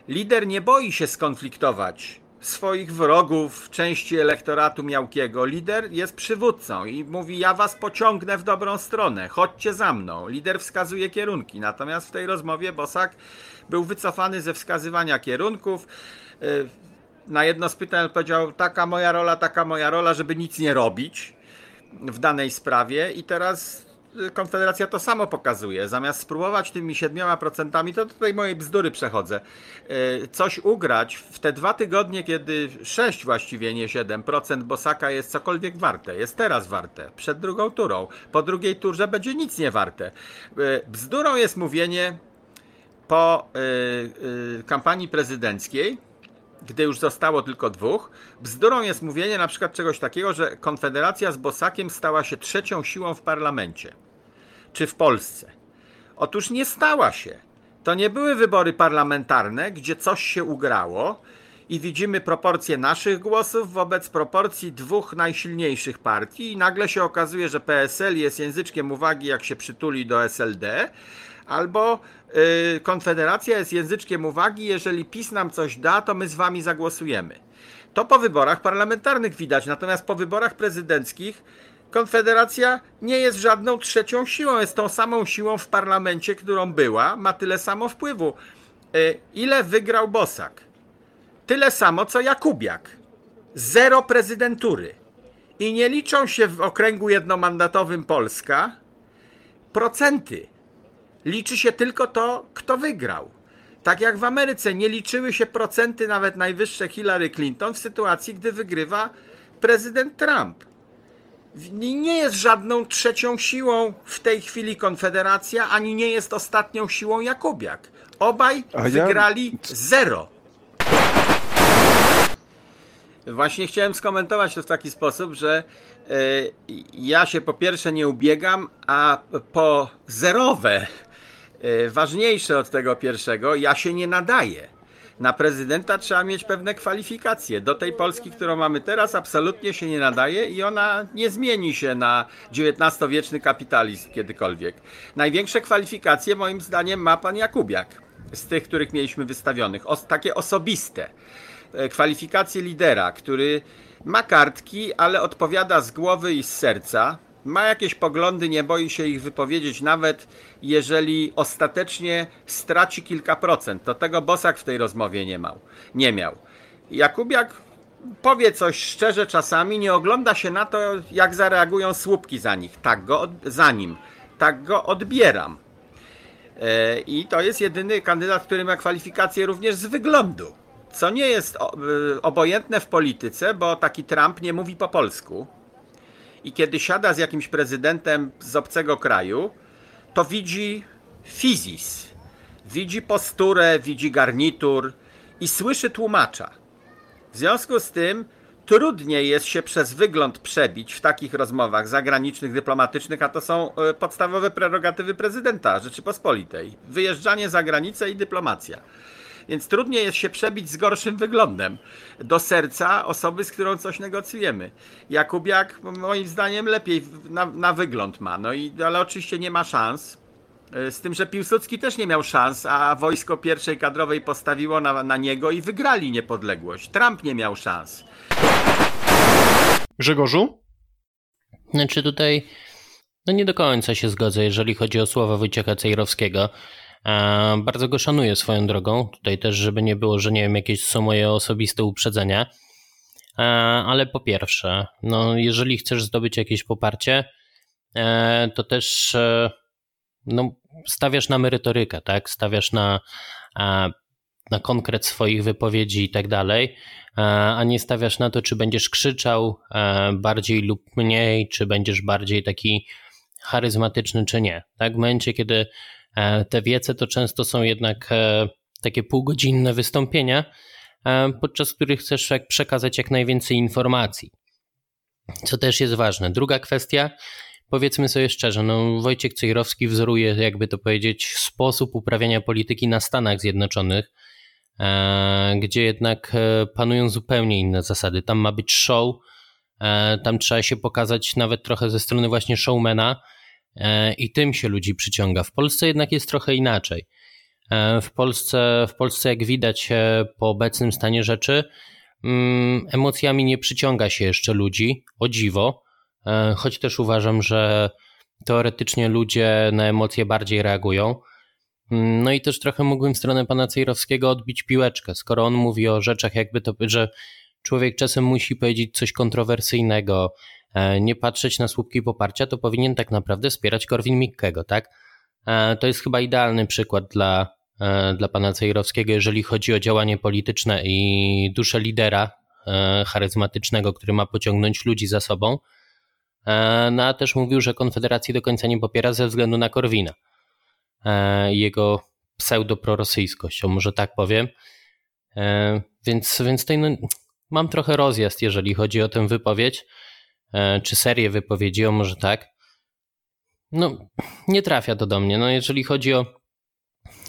Lider nie boi się skonfliktować swoich wrogów, części elektoratu miałkiego. Lider jest przywódcą i mówi: Ja was pociągnę w dobrą stronę, chodźcie za mną. Lider wskazuje kierunki. Natomiast w tej rozmowie Bosak był wycofany ze wskazywania kierunków. Y, na jedno z pytań powiedział: Taka moja rola, taka moja rola, żeby nic nie robić w danej sprawie. I teraz Konfederacja to samo pokazuje. Zamiast spróbować tymi 7%, to tutaj mojej bzdury przechodzę, e, coś ugrać w te dwa tygodnie, kiedy 6 właściwie, nie 7% Bosaka jest cokolwiek warte. Jest teraz warte. Przed drugą turą. Po drugiej turze będzie nic nie warte. E, bzdurą jest mówienie po kampanii prezydenckiej, gdy już zostało tylko dwóch. Bzdurą jest mówienie na przykład czegoś takiego, że Konfederacja z Bosakiem stała się trzecią siłą w parlamencie czy w Polsce? Otóż nie stała się. To nie były wybory parlamentarne, gdzie coś się ugrało i widzimy proporcje naszych głosów wobec proporcji dwóch najsilniejszych partii i nagle się okazuje, że PSL jest języczkiem uwagi, jak się przytuli do SLD, albo Konfederacja jest języczkiem uwagi, jeżeli PiS nam coś da, to my z wami zagłosujemy. To po wyborach parlamentarnych widać, natomiast po wyborach prezydenckich Konfederacja nie jest żadną trzecią siłą, jest tą samą siłą w parlamencie, którą była, ma tyle samo wpływu. E, ile wygrał Bosak? Tyle samo co Jakubiak. Zero prezydentury. I nie liczą się w okręgu jednomandatowym Polska procenty. Liczy się tylko to, kto wygrał. Tak jak w Ameryce nie liczyły się procenty nawet najwyższe Hillary Clinton w sytuacji, gdy wygrywa prezydent Trump nie jest żadną trzecią siłą w tej chwili Konfederacja, ani nie jest ostatnią siłą Jakubiak. Obaj wygrali zero. Właśnie chciałem skomentować to w taki sposób, że e, ja się po pierwsze nie ubiegam, a po zerowe, ważniejsze od tego pierwszego, ja się nie nadaję na prezydenta trzeba mieć pewne kwalifikacje. Do tej Polski, którą mamy teraz, absolutnie się nie nadaje i ona nie zmieni się na XIX-wieczny kapitalizm kiedykolwiek. Największe kwalifikacje, moim zdaniem, ma pan Jakubiak z tych, których mieliśmy wystawionych. Takie osobiste. E, kwalifikacje lidera, który ma kartki, ale odpowiada z głowy i z serca ma jakieś poglądy, nie boi się ich wypowiedzieć, nawet jeżeli ostatecznie straci kilka procent. To tego Bosak w tej rozmowie nie, miał. nie miał. Jakubiak powie coś szczerze czasami, nie ogląda się na to, jak zareagują słupki za, nich, tak go za nim. Tak go odbieram. E, I to jest jedyny kandydat, który ma kwalifikacje również z wyglądu. Co nie jest e, obojętne w polityce, bo taki Trump nie mówi po polsku i kiedy siada z jakimś prezydentem z obcego kraju, to widzi fizis, widzi posturę, widzi garnitur i słyszy tłumacza. W związku z tym trudniej jest się przez wygląd przebić w takich rozmowach zagranicznych, dyplomatycznych, a to są e, podstawowe prerogatywy prezydenta Rzeczypospolitej. Wyjeżdżanie za granicę i dyplomacja więc trudniej jest się przebić z gorszym wyglądem do serca osoby, z którą coś negocjujemy. Jakubiak moim zdaniem lepiej na, na wygląd ma, no i, ale oczywiście nie ma szans. E, z tym, że Piłsudski też nie miał szans, a wojsko pierwszej kadrowej postawiło na, na niego i wygrali niepodległość. Trump nie miał szans. Grzegorzu? Znaczy tutaj no nie do końca się zgodzę, jeżeli chodzi o słowa Wojciecha Cejrowskiego. E, bardzo go szanuję swoją drogą. Tutaj też, żeby nie było, że nie wiem, jakieś są moje osobiste uprzedzenia. E, ale po pierwsze, no, jeżeli chcesz zdobyć jakieś poparcie, e, to też no, stawiasz na merytorykę, tak? Stawiasz na, na konkret swoich wypowiedzi i tak dalej, a nie stawiasz na to, czy będziesz krzyczał bardziej lub mniej, czy będziesz bardziej taki charyzmatyczny, czy nie. Tak? W momencie, kiedy te wiece to często są jednak e, takie półgodzinne wystąpienia, e, podczas których chcesz przekazać jak najwięcej informacji, co też jest ważne. Druga kwestia, powiedzmy sobie szczerze, no Wojciech Cejrowski wzoruje, jakby to powiedzieć, sposób uprawiania polityki na Stanach Zjednoczonych, gdzie jednak panują zupełnie inne zasady. Tam ma być show, E, tam trzeba się pokazać nawet trochę ze strony właśnie showmana e, i tym się ludzi przyciąga. W Polsce jednak jest trochę inaczej. E, w Polsce, w Polsce jak widać po obecnym stanie rzeczy, mm, emocjami nie przyciąga się jeszcze ludzi, o dziwo, choć też uważam, że teoretycznie ludzie na emocje bardziej reagują. Mm, no i też trochę mógłbym w stronę pana Cejrowskiego odbić piłeczkę, skoro on mówi o rzeczach jakby to, że człowiek czasem musi powiedzieć coś kontrowersyjnego, e, nie patrzeć na słupki poparcia, to powinien tak naprawdę wspierać Korwin-Mikkego, tak? E, to jest chyba idealny przykład dla, e, dla pana Cejrowskiego, jeżeli chodzi o działanie polityczne i duszę lidera charyzmatycznego, który ma pociągnąć ludzi za sobą. No a też mówił, że Konfederacji do końca nie popiera ze względu na Korwina. Jego pseudo-prorosyjskość, może tak powiem. Więc, więc tej, no, mam trochę rozjazd, jeżeli chodzi o tę wypowiedź, e, czy serię wypowiedzi, o może tak. No, nie trafia to do mnie. No, jeżeli chodzi o,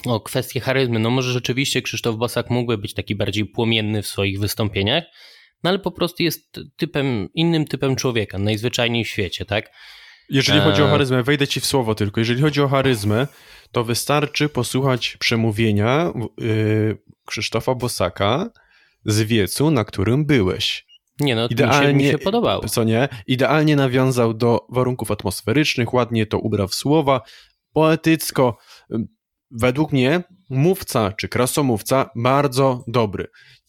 o kwestię charyzmy, no może rzeczywiście Krzysztof Bosak mógłby być taki bardziej płomienny w swoich wystąpieniach, no ale po prostu jest typem, innym typem człowieka, najzwyczajniej w świecie, tak? Jeżeli chodzi o e, charyzmę, wejdę ci w słowo tylko. Jeżeli chodzi o charyzmę, to wystarczy posłuchać przemówienia yy, Krzysztofa Bosaka, z wiecu, na którym byłeś. Nie no, Idealnie, mi się, mi się podobało. Co nie? Idealnie nawiązał do warunków atmosferycznych, ładnie to ubrał w słowa, poetycko. Według mnie mówca czy krasomówca bardzo dobry.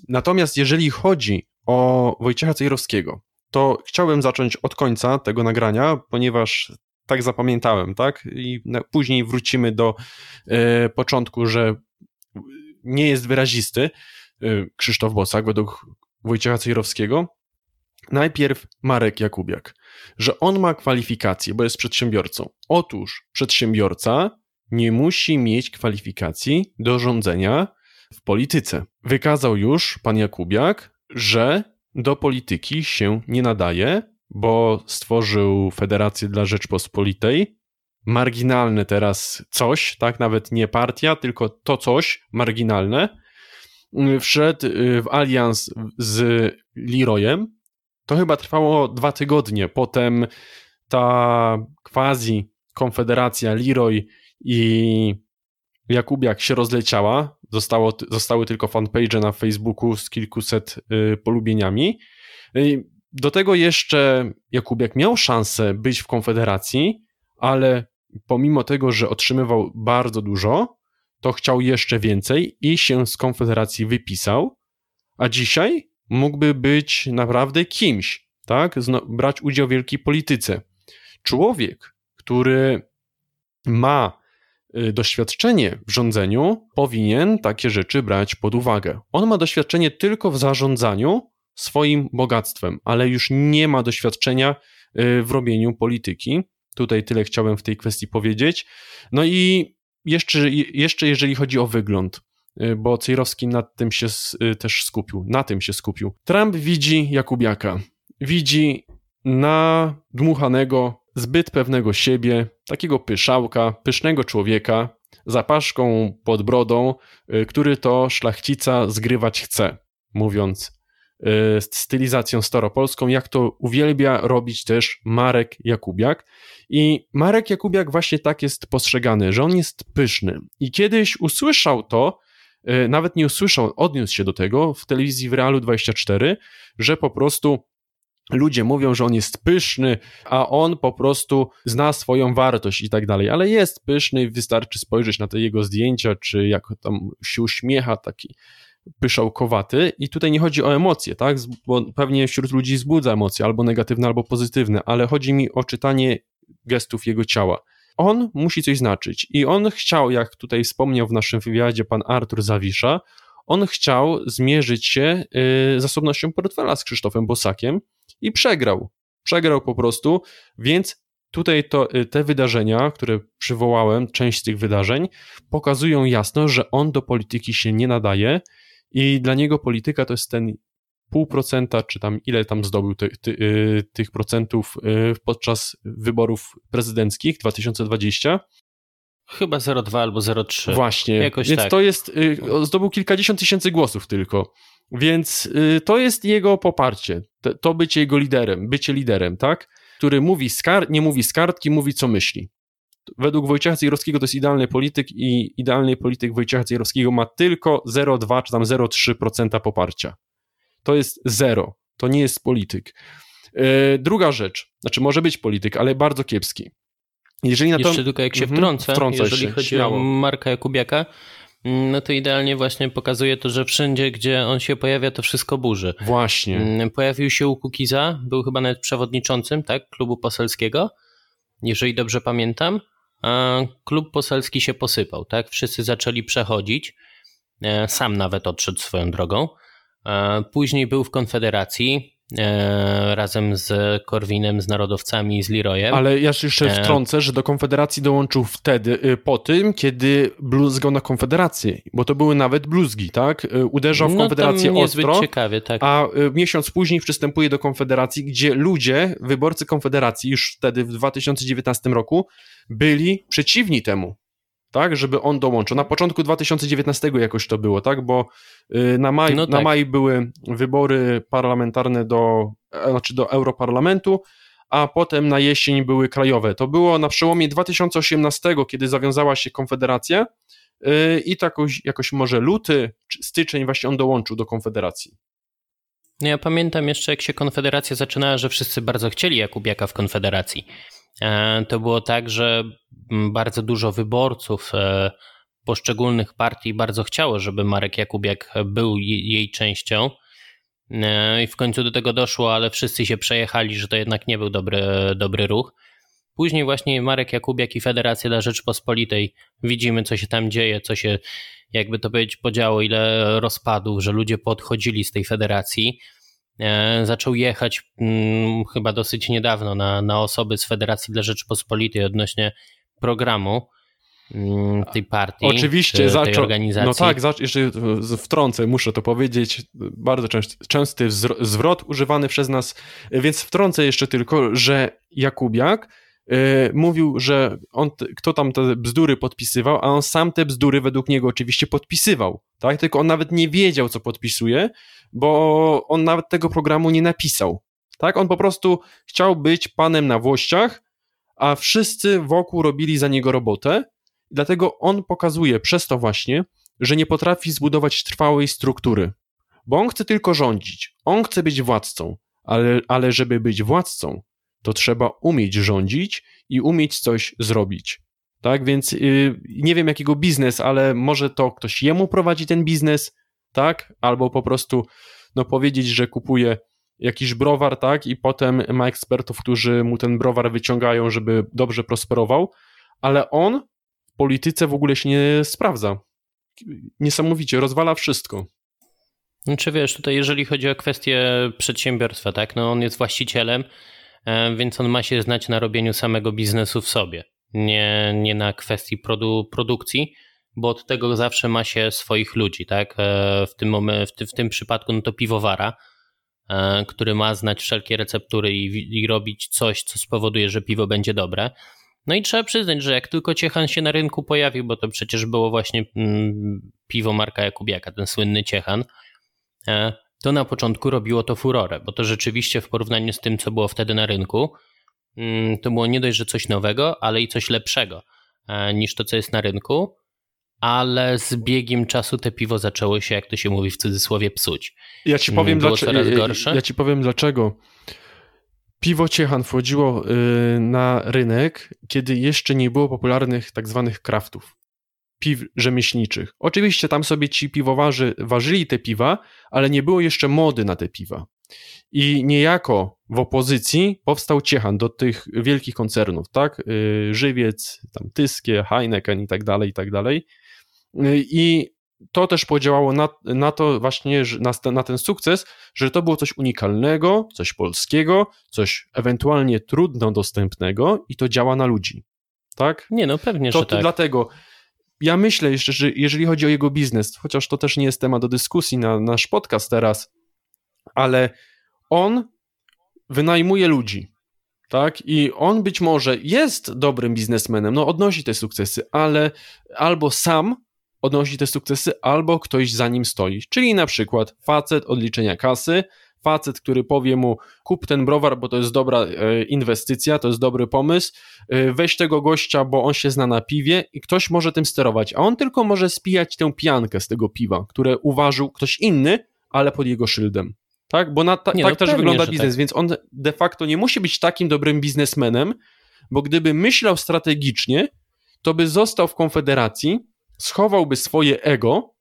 Natomiast jeżeli chodzi o Wojciecha Cejrowskiego, to chciałbym zacząć od końca tego nagrania, ponieważ tak zapamiętałem, tak? I później wrócimy do e, początku, że nie jest wyrazisty. Y, Krzysztof Bosak według Wojciecha Cejrowskiego. Najpierw Marek Jakubiak, że on ma kwalifikacje, bo jest przedsiębiorcą. Otóż przedsiębiorca nie musi mieć kwalifikacji do rządzenia w polityce. Wykazał już pan Jakubiak, że do polityki się nie nadaje, bo stworzył Federację dla Rzeczpospolitej. Marginalne teraz coś, tak? Nawet nie partia, tylko to coś marginalne wszedł y, w alians z Leroyem. To chyba trwało dwa tygodnie. Potem ta quasi konfederacja Leroy i Jakubiak się rozleciała. Zostało, zostały tylko fanpage na Facebooku z kilkuset y, polubieniami. Y, do tego jeszcze Jakubiak miał szansę być w konfederacji, ale pomimo tego, że otrzymywał bardzo dużo, to chciał jeszcze więcej i się z Konfederacji wypisał, a dzisiaj mógłby być naprawdę kimś, tak? brać udział w wielkiej polityce. Człowiek, który ma y, doświadczenie w rządzeniu, powinien takie rzeczy brać pod uwagę. On ma doświadczenie tylko w zarządzaniu swoim bogactwem, ale już nie ma doświadczenia y, w robieniu polityki. Tutaj tyle chciałem w tej kwestii powiedzieć. No i jeszcze, jeszcze jeżeli chodzi o wygląd, bo Cejrowski nad tym się y, też skupił, na tym się skupił. Trump widzi Jakubiaka, widzi nadmuchanego, zbyt pewnego siebie, takiego pyszałka, pysznego człowieka, zapaszką pod brodą, y, który to szlachcica zgrywać chce, mówiąc stylizacją staropolską, jak to uwielbia robić też Marek Jakubiak. I Marek Jakubiak właśnie tak jest postrzegany, że on jest pyszny. I kiedyś usłyszał to, nawet nie usłyszał, odniósł się do tego w telewizji w Realu 24, że po prostu ludzie mówią, że on jest pyszny, a on po prostu zna swoją wartość i tak dalej, ale jest pyszny, wystarczy spojrzeć na te jego zdjęcia, czy jak tam się uśmiecha, taki pyszałkowaty. I tutaj nie chodzi o emocje, tak, bo pewnie wśród ludzi wzbudza emocje, albo negatywne, albo pozytywne, ale chodzi mi o czytanie gestów jego ciała. On musi coś znaczyć i on chciał, jak tutaj wspomniał w naszym wywiadzie pan Artur Zawisza, on chciał zmierzyć się y, zasobnością portfela z Krzysztofem Bosakiem i przegrał. Przegrał po prostu, więc tutaj to, y, te wydarzenia, które przywołałem, część z tych wydarzeń, pokazują jasno, że on do polityki się nie nadaje i dla niego polityka to jest ten pół procenta, czy tam ile tam zdobył ty, ty, y, tych procentów y, podczas wyborów prezydenckich 2020. Chyba 0,2 albo 0,3. Właśnie, Jakoś więc tak. to jest, y, zdobył kilkadziesiąt tysięcy głosów tylko. Więc to jest jego poparcie, to, bycie jego liderem, bycie liderem, tak? Który mówi z kar- nie mówi z kartki, mówi co myśli. Według Wojciecha Cejrowskiego to jest idealny polityk i idealny polityk Wojciecha Cejrowskiego ma tylko 0,2 czy tam 0,3% poparcia. To jest zero. To nie jest polityk. Yy, druga rzecz, znaczy może być polityk, ale bardzo kiepski. Jeżeli na to... Jeszcze tylko jak się mhm, wtrącę, jeżeli się, chodzi śmiało. o Marka Jakubiaka, mm, no to idealnie właśnie pokazuje to, że wszędzie, gdzie on się pojawia, to wszystko burzy. Właśnie. Mm, pojawił się u Kukiza, był chyba nawet przewodniczącym, tak, klubu poselskiego, jeżeli dobrze pamiętam. A klub poselski się posypał, tak, wszyscy zaczęli przechodzić, e, sam nawet odszedł swoją drogą. E, później był w Konfederacji, E, razem z Korwinem, z narodowcami, z Leroyem. Ale ja jeszcze e, wtrącę, że do Konfederacji dołączył wtedy, y, po tym, kiedy bluzgał na Konfederację, bo to były nawet bluzgi, tak? Y, uderzał w no, Konfederację no, ostro, ciekawie, tak. a y, miesiąc później przystępuje do Konfederacji, gdzie ludzie, wyborcy Konfederacji, już wtedy w 2019 roku, byli przeciwni temu tak, żeby on dołączył. Na początku 2019 jakoś to było, tak, bo y, na maj, no tak. na maj były wybory parlamentarne do, e, znaczy do Europarlamentu, a potem na jesień były krajowe. To było na przełomie 2018, kiedy zawiązała się Konfederacja y, i to jakoś, jakoś może luty, styczeń właśnie on dołączył do Konfederacji. No ja pamiętam jeszcze, jak się Konfederacja zaczynała, że wszyscy bardzo chcieli Jakubiaka w Konfederacji. E, to było tak, że bardzo dużo wyborców e, poszczególnych partii bardzo chciało, żeby Marek Jakubiak był jej częścią. E, I w końcu do tego doszło, ale wszyscy się przejechali, że to jednak nie był dobry, dobry ruch. Później właśnie Marek Jakubiak i Federacja dla Rzeczpospolitej widzimy, co się tam dzieje, co się, jakby to powiedzieć, podziało, ile rozpadów, że ludzie podchodzili z tej federacji. E, zaczął jechać chyba dosyć niedawno na, na osoby z Federacji dla Rzeczpospolitej odnośnie programu hmm, tej partii. Oczywiście, tej zaczął. Organizacji. No tak, jeszcze wtrącę, muszę to powiedzieć. Bardzo częsty, częsty zwrot używany przez nas, więc wtrącę jeszcze tylko, że Jakubiak yy, mówił, że on, kto tam te bzdury podpisywał, a on sam te bzdury według niego oczywiście podpisywał, tak? Tylko on nawet nie wiedział, co podpisuje, bo on nawet tego programu nie napisał. Tak? On po prostu chciał być panem na włościach, a wszyscy wokół robili za niego robotę. Dlatego on pokazuje przez to właśnie, że nie potrafi zbudować trwałej struktury, bo on chce tylko rządzić, on chce być władcą, ale, ale żeby być władcą, to trzeba umieć rządzić i umieć coś zrobić. Tak, więc yy, nie wiem jakiego biznes, ale może to ktoś jemu prowadzi ten biznes, tak? Albo po prostu no, powiedzieć, że kupuje jakiś browar, tak? I potem ma ekspertów, którzy mu ten browar wyciągają, żeby dobrze prosperował, ale on w polityce w ogóle się nie sprawdza. Niesamowicie, rozwala wszystko. Czy wiesz, tutaj jeżeli chodzi o kwestię przedsiębiorstwa, tak? No on jest właścicielem, e, więc on ma się znać na robieniu samego biznesu w sobie, nie, nie na kwestii produ produkcji bo od tego zawsze ma się swoich ludzi, tak? E, w tym, w tym, w tym przypadku no to piwowara, który ma znać wszelkie receptury i, i robić coś, co spowoduje, że piwo będzie dobre. No i trzeba przyznać, że jak tylko Ciechan się na rynku pojawił, bo to przecież było właśnie mm, piwo Marka Jakubiaka, ten słynny Ciechan, e, to na początku robiło to furorę, bo to rzeczywiście w porównaniu z tym, co było wtedy na rynku, mm, to było nie dość, że coś nowego, ale i coś lepszego niż to, co jest na rynku ale z biegiem czasu te piwo zaczęło się, jak to się mówi w cudzysłowie, psuć. Ja ci powiem, Było dlaczego, coraz gorsze. Ja ci powiem dlaczego. Piwo Ciechan wchodziło y, na rynek, kiedy jeszcze nie było popularnych tak zwanych kraftów, piw rzemieślniczych. Oczywiście tam sobie ci piwowarzy ważyli te piwa, ale nie było jeszcze mody na te piwa. I niejako w opozycji powstał Ciechan do tych wielkich koncernów, tak? Y, Żywiec, tam Tyskie, Heineken i tak dalej, i tak dalej. I to też podziałało na, na to właśnie, na, na ten sukces, że to było coś unikalnego, coś polskiego, coś ewentualnie trudno dostępnego i to działa na ludzi. Tak? Nie, no pewnie, to, że tak. Dlatego ja myślę jeszcze, że jeżeli chodzi o jego biznes, chociaż to też nie jest temat do dyskusji na nasz podcast teraz, ale on wynajmuje ludzi. Tak? I on być może jest dobrym biznesmenem, no odnosi te sukcesy, ale albo sam odnosi te sukcesy, albo ktoś za nim stoi. Czyli na przykład facet od liczenia kasy, facet, który powie mu kup ten browar, bo to jest dobra e, inwestycja, to jest dobry pomysł, e, weź tego gościa, bo on się zna na piwie i ktoś może tym sterować, a on tylko może spijać tę piankę z tego piwa, które uważył ktoś inny, ale pod jego szyldem. Tak, bo na, ta, nie, tak no też wygląda biznes, tak. więc on de facto nie musi być takim dobrym biznesmenem, bo gdyby myślał strategicznie, to by został w Konfederacji, schowałby swoje ego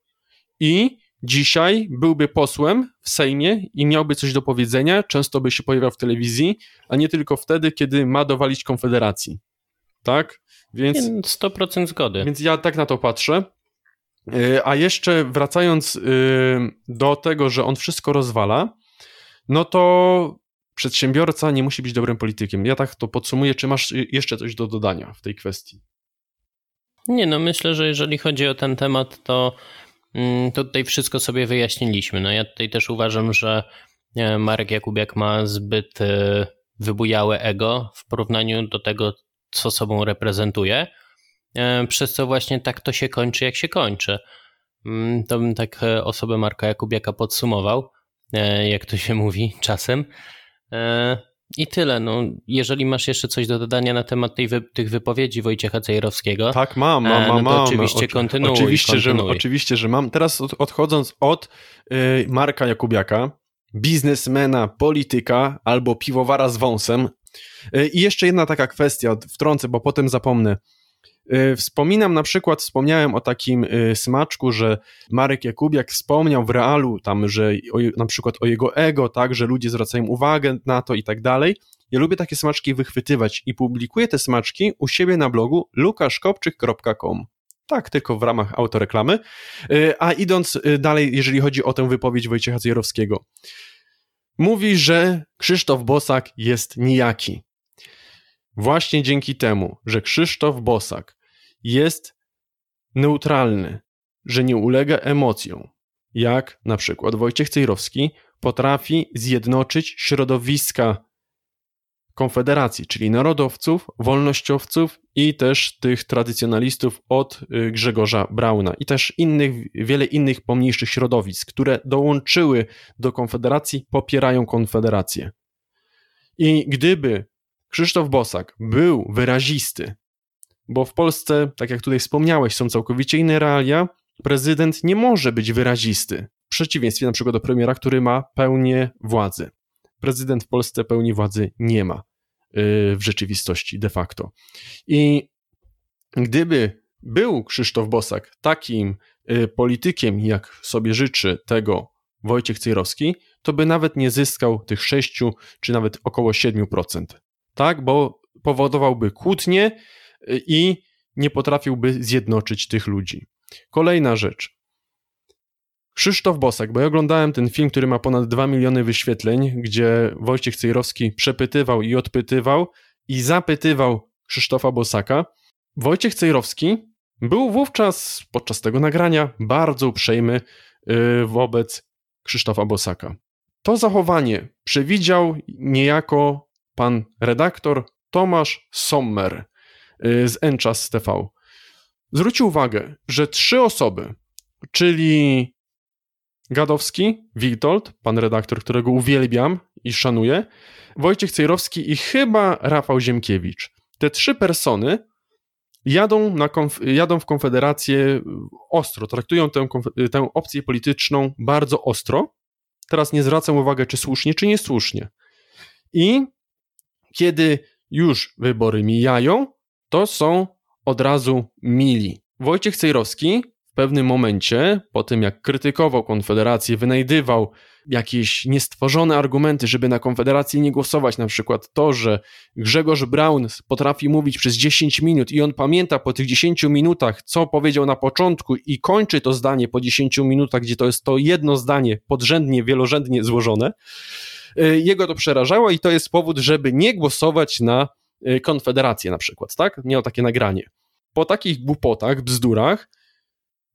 i dzisiaj byłby posłem w Sejmie i miałby coś do powiedzenia, często by się pojawiał w telewizji, a nie tylko wtedy, kiedy ma dowalić Konfederacji. Tak? Więc 100% zgody. Więc ja tak na to patrzę. E, a jeszcze wracając e, do tego, że on wszystko rozwala, no to przedsiębiorca nie musi być dobrym politykiem. Ja tak to podsumuję. Czy masz jeszcze coś do dodania w tej kwestii? Nie, no myślę, że jeżeli chodzi o ten temat, to, mm, to tutaj wszystko sobie wyjaśniliśmy. No ja tutaj też uważam, że e, Marek Jakubiak ma zbyt wybujałe ego w porównaniu do tego, co sobą reprezentuje. E, przez co właśnie tak to się kończy, jak się kończy. Mm, to bym tak e, osobę Marka Jakubiaka podsumował, e, jak to się mówi czasem. I tyle. No, jeżeli masz jeszcze coś do dodania na temat tej wy, tych wypowiedzi Wojciecha Cejrowskiego. Tak, mam, mam, mam. No oczywiście Oczy, kontynuuj. Oczywiście, kontynuuj. Że, oczywiście, że mam. Teraz od, odchodząc od y, Marka Jakubiaka, biznesmena, polityka albo piwowara z wąsem. Y, I jeszcze jedna taka kwestia, wtrącę, bo potem zapomnę. Y, wspominam na przykład, wspomniałem o takim y, smaczku, że Marek Jakubiak wspomniał w realu tam, że o, na przykład o jego ego, tak, że ludzie zwracają uwagę na to i tak dalej. Ja lubię takie smaczki wychwytywać i publikuję te smaczki u siebie na blogu lukaszkopczyk.com. Tak, tylko w ramach autoreklamy. Y, a idąc dalej, jeżeli chodzi o tę wypowiedź Wojciecha Zjerowskiego. Mówi, że Krzysztof Bosak jest nijaki. Właśnie dzięki temu, że Krzysztof Bosak jest neutralny, że nie ulega emocjom, jak na przykład Wojciech Cejrowski potrafi zjednoczyć środowiska Konfederacji, czyli narodowców, wolnościowców i też tych tradycjonalistów od y, Grzegorza Brauna i też innych, wiele innych pomniejszych środowisk, które dołączyły do Konfederacji, popierają Konfederację. I gdyby Krzysztof Bosak był wyrazisty, bo w Polsce, tak jak tutaj wspomniałeś, są całkowicie inne realia. Prezydent nie może być wyrazisty, w przeciwieństwie na przykład do premiera, który ma pełnię władzy. Prezydent w Polsce pełni władzy nie ma yy, w rzeczywistości de facto. I gdyby był Krzysztof Bosak takim yy, politykiem, jak sobie życzy tego Wojciech Cejrowski, to by nawet nie zyskał tych 6 czy nawet około 7%. Tak, bo powodowałby kłótnie i nie potrafiłby zjednoczyć tych ludzi. Kolejna rzecz. Krzysztof Bosak, bo ja oglądałem ten film, który ma ponad 2 miliony wyświetleń, gdzie Wojciech Cejrowski przepytywał i odpytywał i zapytywał Krzysztofa Bosaka. Wojciech Cejrowski był wówczas podczas tego nagrania bardzo uprzejmy y, wobec Krzysztofa Bosaka. To zachowanie przewidział niejako pan redaktor Tomasz Sommer, z Enchas TV. Zwróćcie uwagę, że trzy osoby, czyli Gadowski, Witold, pan redaktor, którego uwielbiam i szanuję, Wojciech Cejrowski i chyba Rafał Ziemkiewicz. Te trzy persony jadą, na konf- jadą w Konfederację ostro, traktują tę, tę opcję polityczną bardzo ostro. Teraz nie zwracam uwagi, czy słusznie, czy niesłusznie. I kiedy już wybory mijają, to są od razu mili. Wojciech Cejrowski w pewnym momencie, po tym jak krytykował Konfederację, wynajdywał jakieś niestworzone argumenty, żeby na Konfederację nie głosować, na przykład to, że Grzegorz Braun potrafi mówić przez 10 minut i on pamięta po tych 10 minutach, co powiedział na początku i kończy to zdanie po 10 minutach, gdzie to jest to jedno zdanie podrzędnie, wielorzędnie złożone. Y, jego to przerażało i to jest powód, żeby nie głosować na Konfederację na przykład, tak? Miał takie nagranie. Po takich głupotach, bzdurach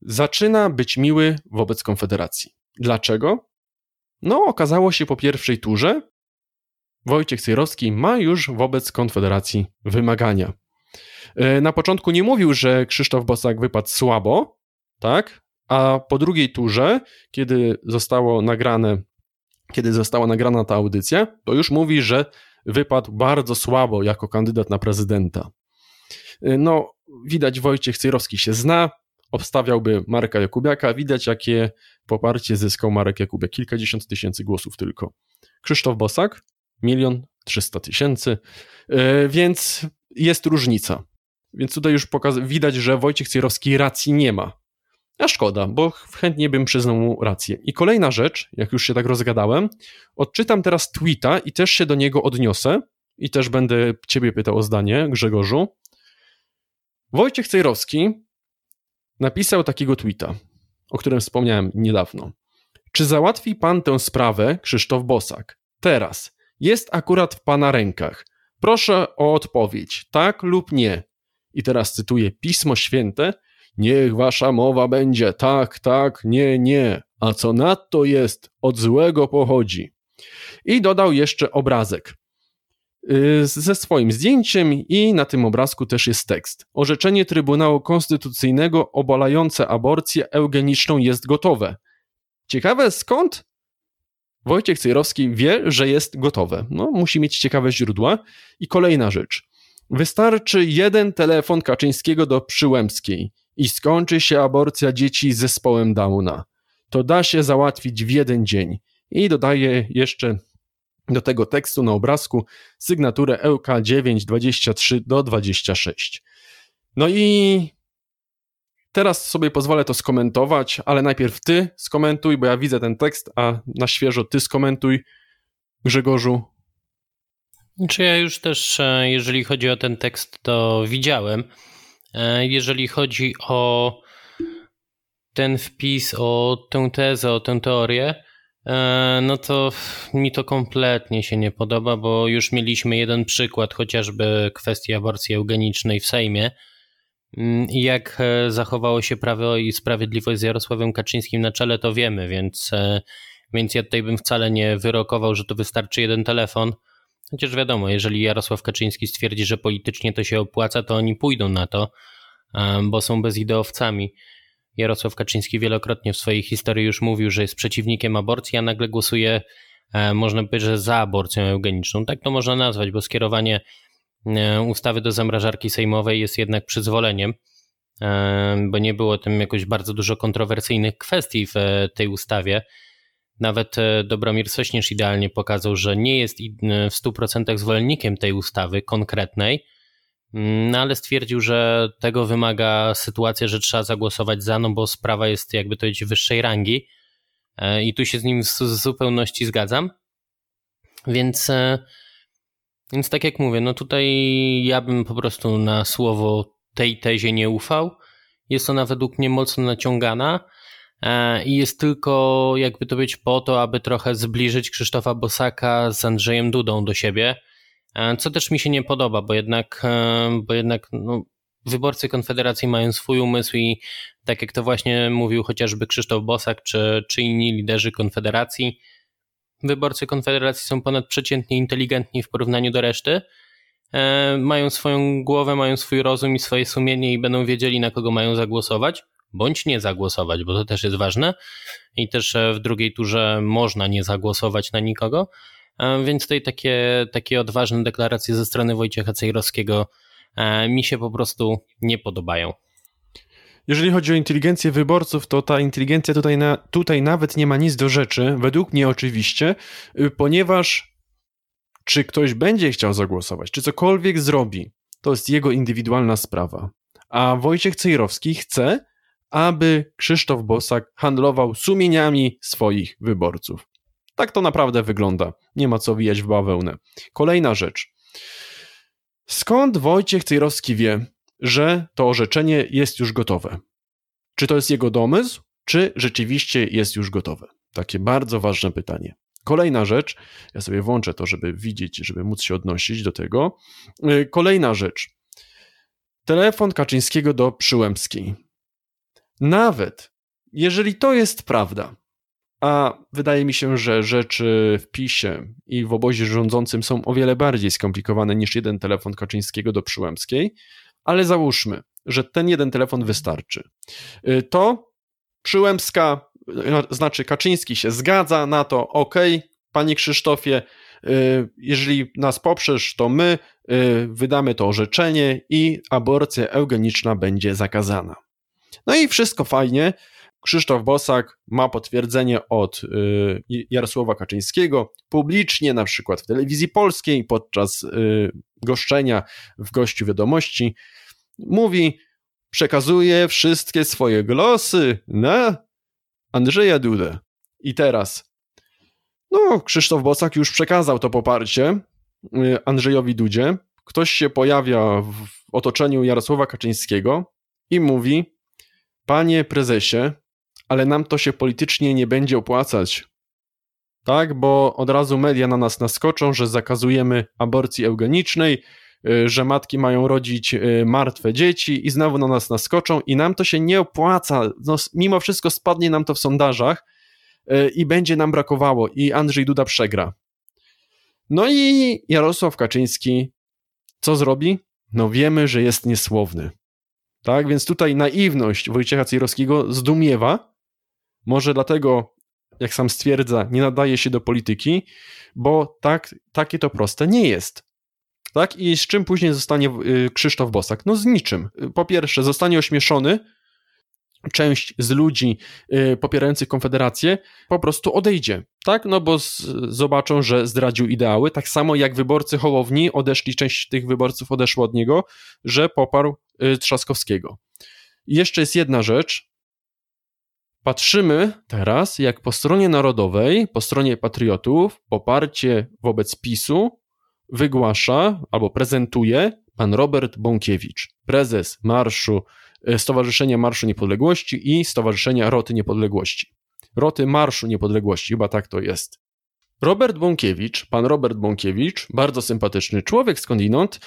zaczyna być miły wobec Konfederacji. Dlaczego? No, okazało się po pierwszej turze, Wojciech Cejrowski ma już wobec Konfederacji wymagania. Y, na początku nie mówił, że Krzysztof Bosak wypadł słabo, tak? A po drugiej turze, kiedy zostało nagrane, kiedy została nagrana ta audycja, to już mówi, że wypadł bardzo słabo jako kandydat na prezydenta. No, widać Wojciech Cejrowski się zna, obstawiałby Marka Jakubiaka, widać jakie poparcie zyskał Marek Jakubiak, kilkadziesiąt tysięcy głosów tylko. Krzysztof Bosak, milion trzysta tysięcy, e, więc jest różnica. Więc tutaj już widać, że Wojciech Cejrowski racji nie ma. A szkoda, bo chętnie bym przyznał mu rację. I kolejna rzecz, jak już się tak rozgadałem, odczytam teraz tweeta i też się do niego odniosę i też będę ciebie pytał o zdanie, Grzegorzu. Wojciech Cejrowski napisał takiego tweeta, o którym wspomniałem niedawno. Czy załatwi pan tę sprawę, Krzysztof Bosak? Teraz. Jest akurat w pana rękach. Proszę o odpowiedź, tak lub nie. I teraz cytuję Pismo Święte. Niech wasza mowa będzie tak, tak, nie, nie. A co nadto jest, od złego pochodzi. I dodał jeszcze obrazek. Y, ze swoim zdjęciem i na tym obrazku też jest tekst. Orzeczenie Trybunału Konstytucyjnego obalające aborcję eugeniczną jest gotowe. Ciekawe skąd Wojciech Cejrowski wie, że jest gotowe. No, musi mieć ciekawe źródła. I kolejna rzecz. Wystarczy jeden telefon Kaczyńskiego do Przyłębskiej i skończy się aborcja dzieci z zespołem Downa. To da się załatwić w jeden dzień. I dodaje jeszcze do tego tekstu na obrazku sygnaturę EUK 923 do 26. No i teraz sobie pozwolę to skomentować, ale najpierw ty skomentuj, bo ja widzę ten tekst, a na świeżo ty skomentuj, Grzegorzu. Czy ja już też, e, jeżeli chodzi o ten tekst, to widziałem. E, jeżeli chodzi o ten wpis, o tę tezę, o tę teorię, E, no to mi to kompletnie się nie podoba, bo już mieliśmy jeden przykład, chociażby kwestii aborcji eugenicznej w Sejmie mm, jak e, zachowało się Prawo i Sprawiedliwość z Jarosławem Kaczyńskim na czele, to wiemy, więc, więc ja tutaj bym wcale nie wyrokował, że to wystarczy jeden telefon. Chociaż wiadomo, jeżeli Jarosław Kaczyński stwierdzi, że politycznie to się opłaca, to oni pójdą na to, bo są bezideowcami. Jarosław Kaczyński wielokrotnie w swojej historii już mówił, że jest przeciwnikiem aborcji, a nagle głosuje, e, można powiedzieć, że za aborcją eugeniczną. Tak to można nazwać, bo skierowanie e, ustawy do zamrażarki sejmowej jest jednak przyzwoleniem, e, bo nie było tym jakoś bardzo dużo kontrowersyjnych kwestii w tej ustawie. Nawet Dobromir Sośnierz idealnie pokazał, że nie jest w 100% zwolennikiem tej ustawy konkretnej, Mm, no ale stwierdził, że tego wymaga sytuacja, że trzeba zagłosować za, no bo sprawa jest jakby to powiedzieć wyższej rangi e, i tu się z nim w zupełności zgadzam. Więc, e, więc tak jak mówię, no tutaj ja bym po prostu na słowo tej tezie nie ufał. Jest ona według mnie mocno naciągana e, i jest tylko jakby to być po to, aby trochę zbliżyć Krzysztofa Bosaka z Andrzejem Dudą do siebie E, co też mi się nie podoba, bo jednak, e, bo jednak no, wyborcy Konfederacji mają swój umysł i tak jak to właśnie mówił chociażby Krzysztof Bosak czy, czy inni liderzy Konfederacji, wyborcy Konfederacji są ponadprzeciętnie inteligentni w porównaniu do reszty. E, mają swoją głowę, mają swój rozum i swoje sumienie i będą wiedzieli, na kogo mają zagłosować, bądź nie zagłosować, bo to też jest ważne. I też w drugiej turze można nie zagłosować na nikogo. E, więc tutaj takie, takie odważne deklaracje ze strony Wojciecha Cejrowskiego e, mi się po prostu nie podobają. Jeżeli chodzi o inteligencję wyborców, to ta inteligencja tutaj, na, tutaj nawet nie ma nic do rzeczy, według mnie oczywiście, y, ponieważ czy ktoś będzie chciał zagłosować, czy cokolwiek zrobi, to jest jego indywidualna sprawa. A Wojciech Cejrowski chce, aby Krzysztof Bosak handlował sumieniami swoich wyborców. Tak to naprawdę wygląda. Nie ma co wijać w bawełnę. Kolejna rzecz. Skąd Wojciech Cejrowski wie, że to orzeczenie jest już gotowe? Czy to jest jego domysł, czy rzeczywiście jest już gotowe? Takie bardzo ważne pytanie. Kolejna rzecz, ja sobie włączę to, żeby widzieć, żeby móc się odnosić do tego. Y, kolejna rzecz. Telefon Kaczyńskiego do Przyłębskiej. Nawet jeżeli to jest prawda, a wydaje mi się, że rzeczy w PiSie i w obozie rządzącym są o wiele bardziej skomplikowane niż jeden telefon Kaczyńskiego do Przyłębskiej. Ale załóżmy, że ten jeden telefon wystarczy. Y, to Przyłębska, y, znaczy Kaczyński się zgadza na to, ok, panie Krzysztofie, y, jeżeli nas poprzesz, to my wydamy to orzeczenie i aborcja eugeniczna będzie zakazana. No i wszystko fajnie. Krzysztof Bosak ma potwierdzenie od Jarosława Kaczyńskiego publicznie, na przykład w telewizji polskiej, podczas goszczenia w gościu wiadomości. Mówi, przekazuje wszystkie swoje głosy na Andrzeja Dudę. I teraz, no, Krzysztof Bosak już przekazał to poparcie y, Andrzejowi Dudzie. Ktoś się pojawia w otoczeniu Jarosława Kaczyńskiego i mówi: Panie prezesie, ale nam to się politycznie nie będzie opłacać. Tak, bo od razu media na nas naskoczą, że zakazujemy aborcji eugenicznej, Y, że matki mają rodzić y, martwe dzieci i znowu na nas naskoczą i nam to się nie opłaca. No, mimo wszystko spadnie nam to w sondażach y, i będzie nam brakowało i Andrzej Duda przegra. No i Jarosław Kaczyński co zrobi? No wiemy, że jest niesłowny. Tak, więc tutaj naiwność Wojciecha Cejrowskiego zdumiewa. Może dlatego, jak sam stwierdza, nie nadaje się do polityki, bo tak, takie to proste nie jest. Tak? I z czym później zostanie y, Krzysztof Bosak? No z niczym. Po pierwsze, zostanie ośmieszony, część z ludzi y, popierających Konfederację po prostu odejdzie, tak? No bo z, zobaczą, że zdradził ideały, tak samo jak wyborcy Hołowni odeszli, część tych wyborców odeszła od niego, że poparł y, Trzaskowskiego. I jeszcze jest jedna rzecz. Patrzymy teraz, jak po stronie narodowej, po stronie patriotów, poparcie wobec PiSu wygłasza albo prezentuje pan Robert Bąkiewicz, prezes Marszu, Stowarzyszenia Marszu Niepodległości i Stowarzyszenia Roty Niepodległości. Roty Marszu Niepodległości, chyba tak to jest. Robert Bąkiewicz, pan Robert Bąkiewicz, bardzo sympatyczny człowiek skądinąd,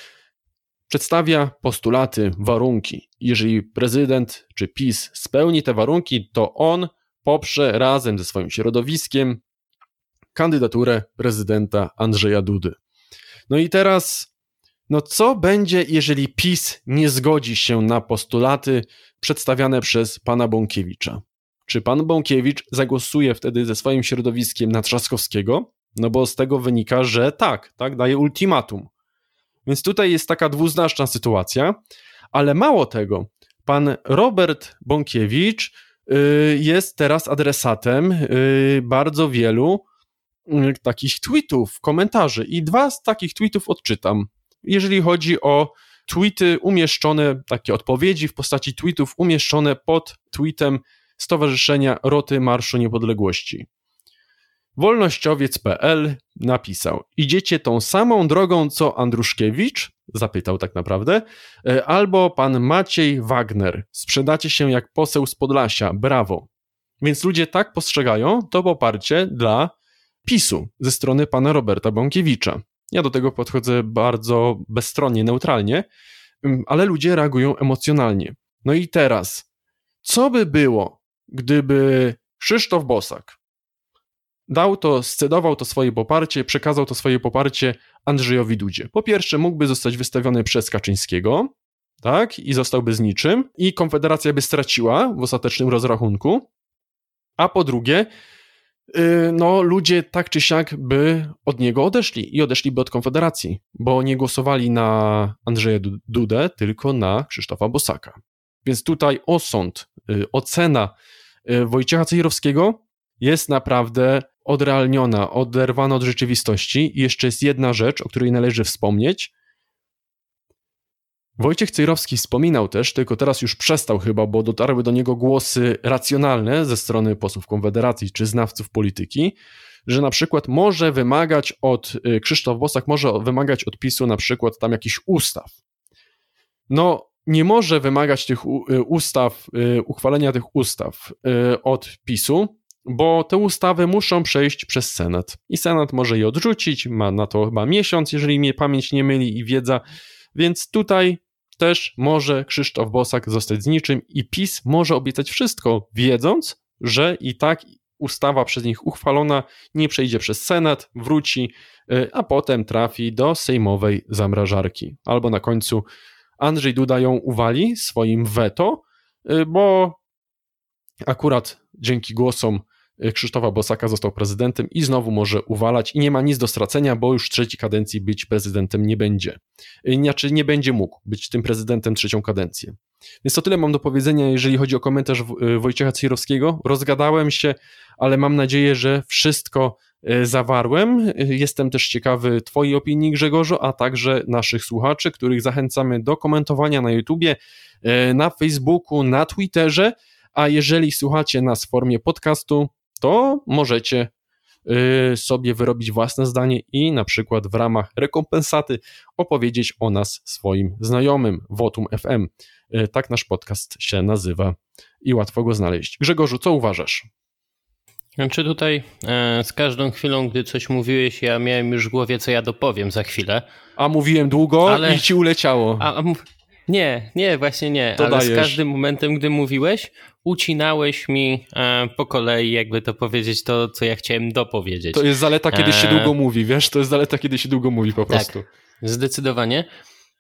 przedstawia postulaty, warunki. Jeżeli prezydent czy PiS spełni te warunki, to on poprze razem ze swoim środowiskiem kandydaturę prezydenta Andrzeja Dudy. No i teraz, no co będzie, jeżeli PiS nie zgodzi się na postulaty przedstawiane przez pana Bąkiewicza? Czy pan Bąkiewicz zagłosuje wtedy ze swoim środowiskiem na Trzaskowskiego? No bo z tego wynika, że tak, tak, daje ultimatum. Więc tutaj jest taka dwuznaczna sytuacja, ale mało tego, pan Robert Bąkiewicz y, jest teraz adresatem y, bardzo wielu Mm, takich tweetów, komentarzy i dwa z takich tweetów odczytam. Jeżeli chodzi o tweety umieszczone, takie odpowiedzi w postaci tweetów umieszczone pod tweetem Stowarzyszenia Roty Marszu Niepodległości. Wolnościowiec.pl napisał: Idziecie tą samą drogą co Andruszkiewicz? Zapytał tak naprawdę. E, albo pan Maciej Wagner. Sprzedacie się jak poseł z Podlasia. Brawo. Więc ludzie tak postrzegają to poparcie dla PiSu ze strony pana Roberta Bąkiewicza. Ja do tego podchodzę bardzo bezstronnie, neutralnie, ale ludzie reagują emocjonalnie. No i teraz, co by było, gdyby Krzysztof Bosak dał to, scedował to swoje poparcie, przekazał to swoje poparcie Andrzejowi Dudzie. Po pierwsze, mógłby zostać wystawiony przez Kaczyńskiego, tak, i zostałby z niczym, i Konfederacja by straciła w ostatecznym rozrachunku, a po drugie, no ludzie tak czy siak by od niego odeszli i odeszliby od Konfederacji, bo nie głosowali na Andrzeja Dudę, tylko na Krzysztofa Bosaka. Więc tutaj osąd, y, ocena y, Wojciecha Cejrowskiego jest naprawdę odrealniona, oderwana od rzeczywistości. I jeszcze jest jedna rzecz, o której należy wspomnieć – Wojciech Cejrowski wspominał też, tylko teraz już przestał chyba, bo dotarły do niego głosy racjonalne ze strony posłów Konfederacji czy znawców polityki, że na przykład może wymagać od, y, Krzysztof Bosak może wymagać od PiSu na przykład tam jakichś ustaw. No, nie może wymagać tych y, ustaw, y, uchwalenia tych ustaw od PiSu, bo te ustawy muszą przejść przez Senat. I Senat może je odrzucić, ma na to chyba miesiąc, jeżeli mnie pamięć nie myli i wiedza, więc tutaj też może Krzysztof Bosak zostać z niczym i PiS może obiecać wszystko, wiedząc, że i tak ustawa przez nich uchwalona nie przejdzie przez Senat, wróci, y, a potem trafi do sejmowej zamrażarki. Albo na końcu Andrzej Duda ją uwali swoim weto, y, bo akurat dzięki głosom Krzysztofa Bosaka został prezydentem i znowu może uwalać i nie ma nic do stracenia, bo już trzeciej kadencji być prezydentem nie będzie. Y, Znaczy nie będzie mógł być tym prezydentem trzecią kadencję. Więc to tyle mam do powiedzenia, jeżeli chodzi o komentarz y, Wojciecha Cejrowskiego. Rozgadałem się, ale mam nadzieję, że wszystko y, zawarłem. Y, Jestem też ciekawy Twojej opinii, Grzegorzu, a także naszych słuchaczy, których zachęcamy do komentowania na YouTubie, y, na Facebooku, na Twitterze. A jeżeli słuchacie nas w formie podcastu, to możecie y, sobie wyrobić własne zdanie i na przykład w ramach rekompensaty opowiedzieć o nas swoim znajomym. Votum FM. Y, Tak nasz podcast się nazywa i łatwo go znaleźć. Grzegorzu, co uważasz? Znaczy tutaj e, z każdą chwilą, gdy coś mówiłeś, ja miałem już w głowie, co ja dopowiem za chwilę. A mówiłem długo Ale- i ci uleciało. A, a nie, nie, właśnie nie, To ale z dajesz. każdym momentem, gdy mówiłeś, ucinałeś mi e, po kolei, jakby to powiedzieć, to, co ja chciałem dopowiedzieć. To jest zaleta, kiedy się Eee. długo mówi, wiesz? To jest zaleta, kiedy się długo mówi po Tak. prostu. Zdecydowanie.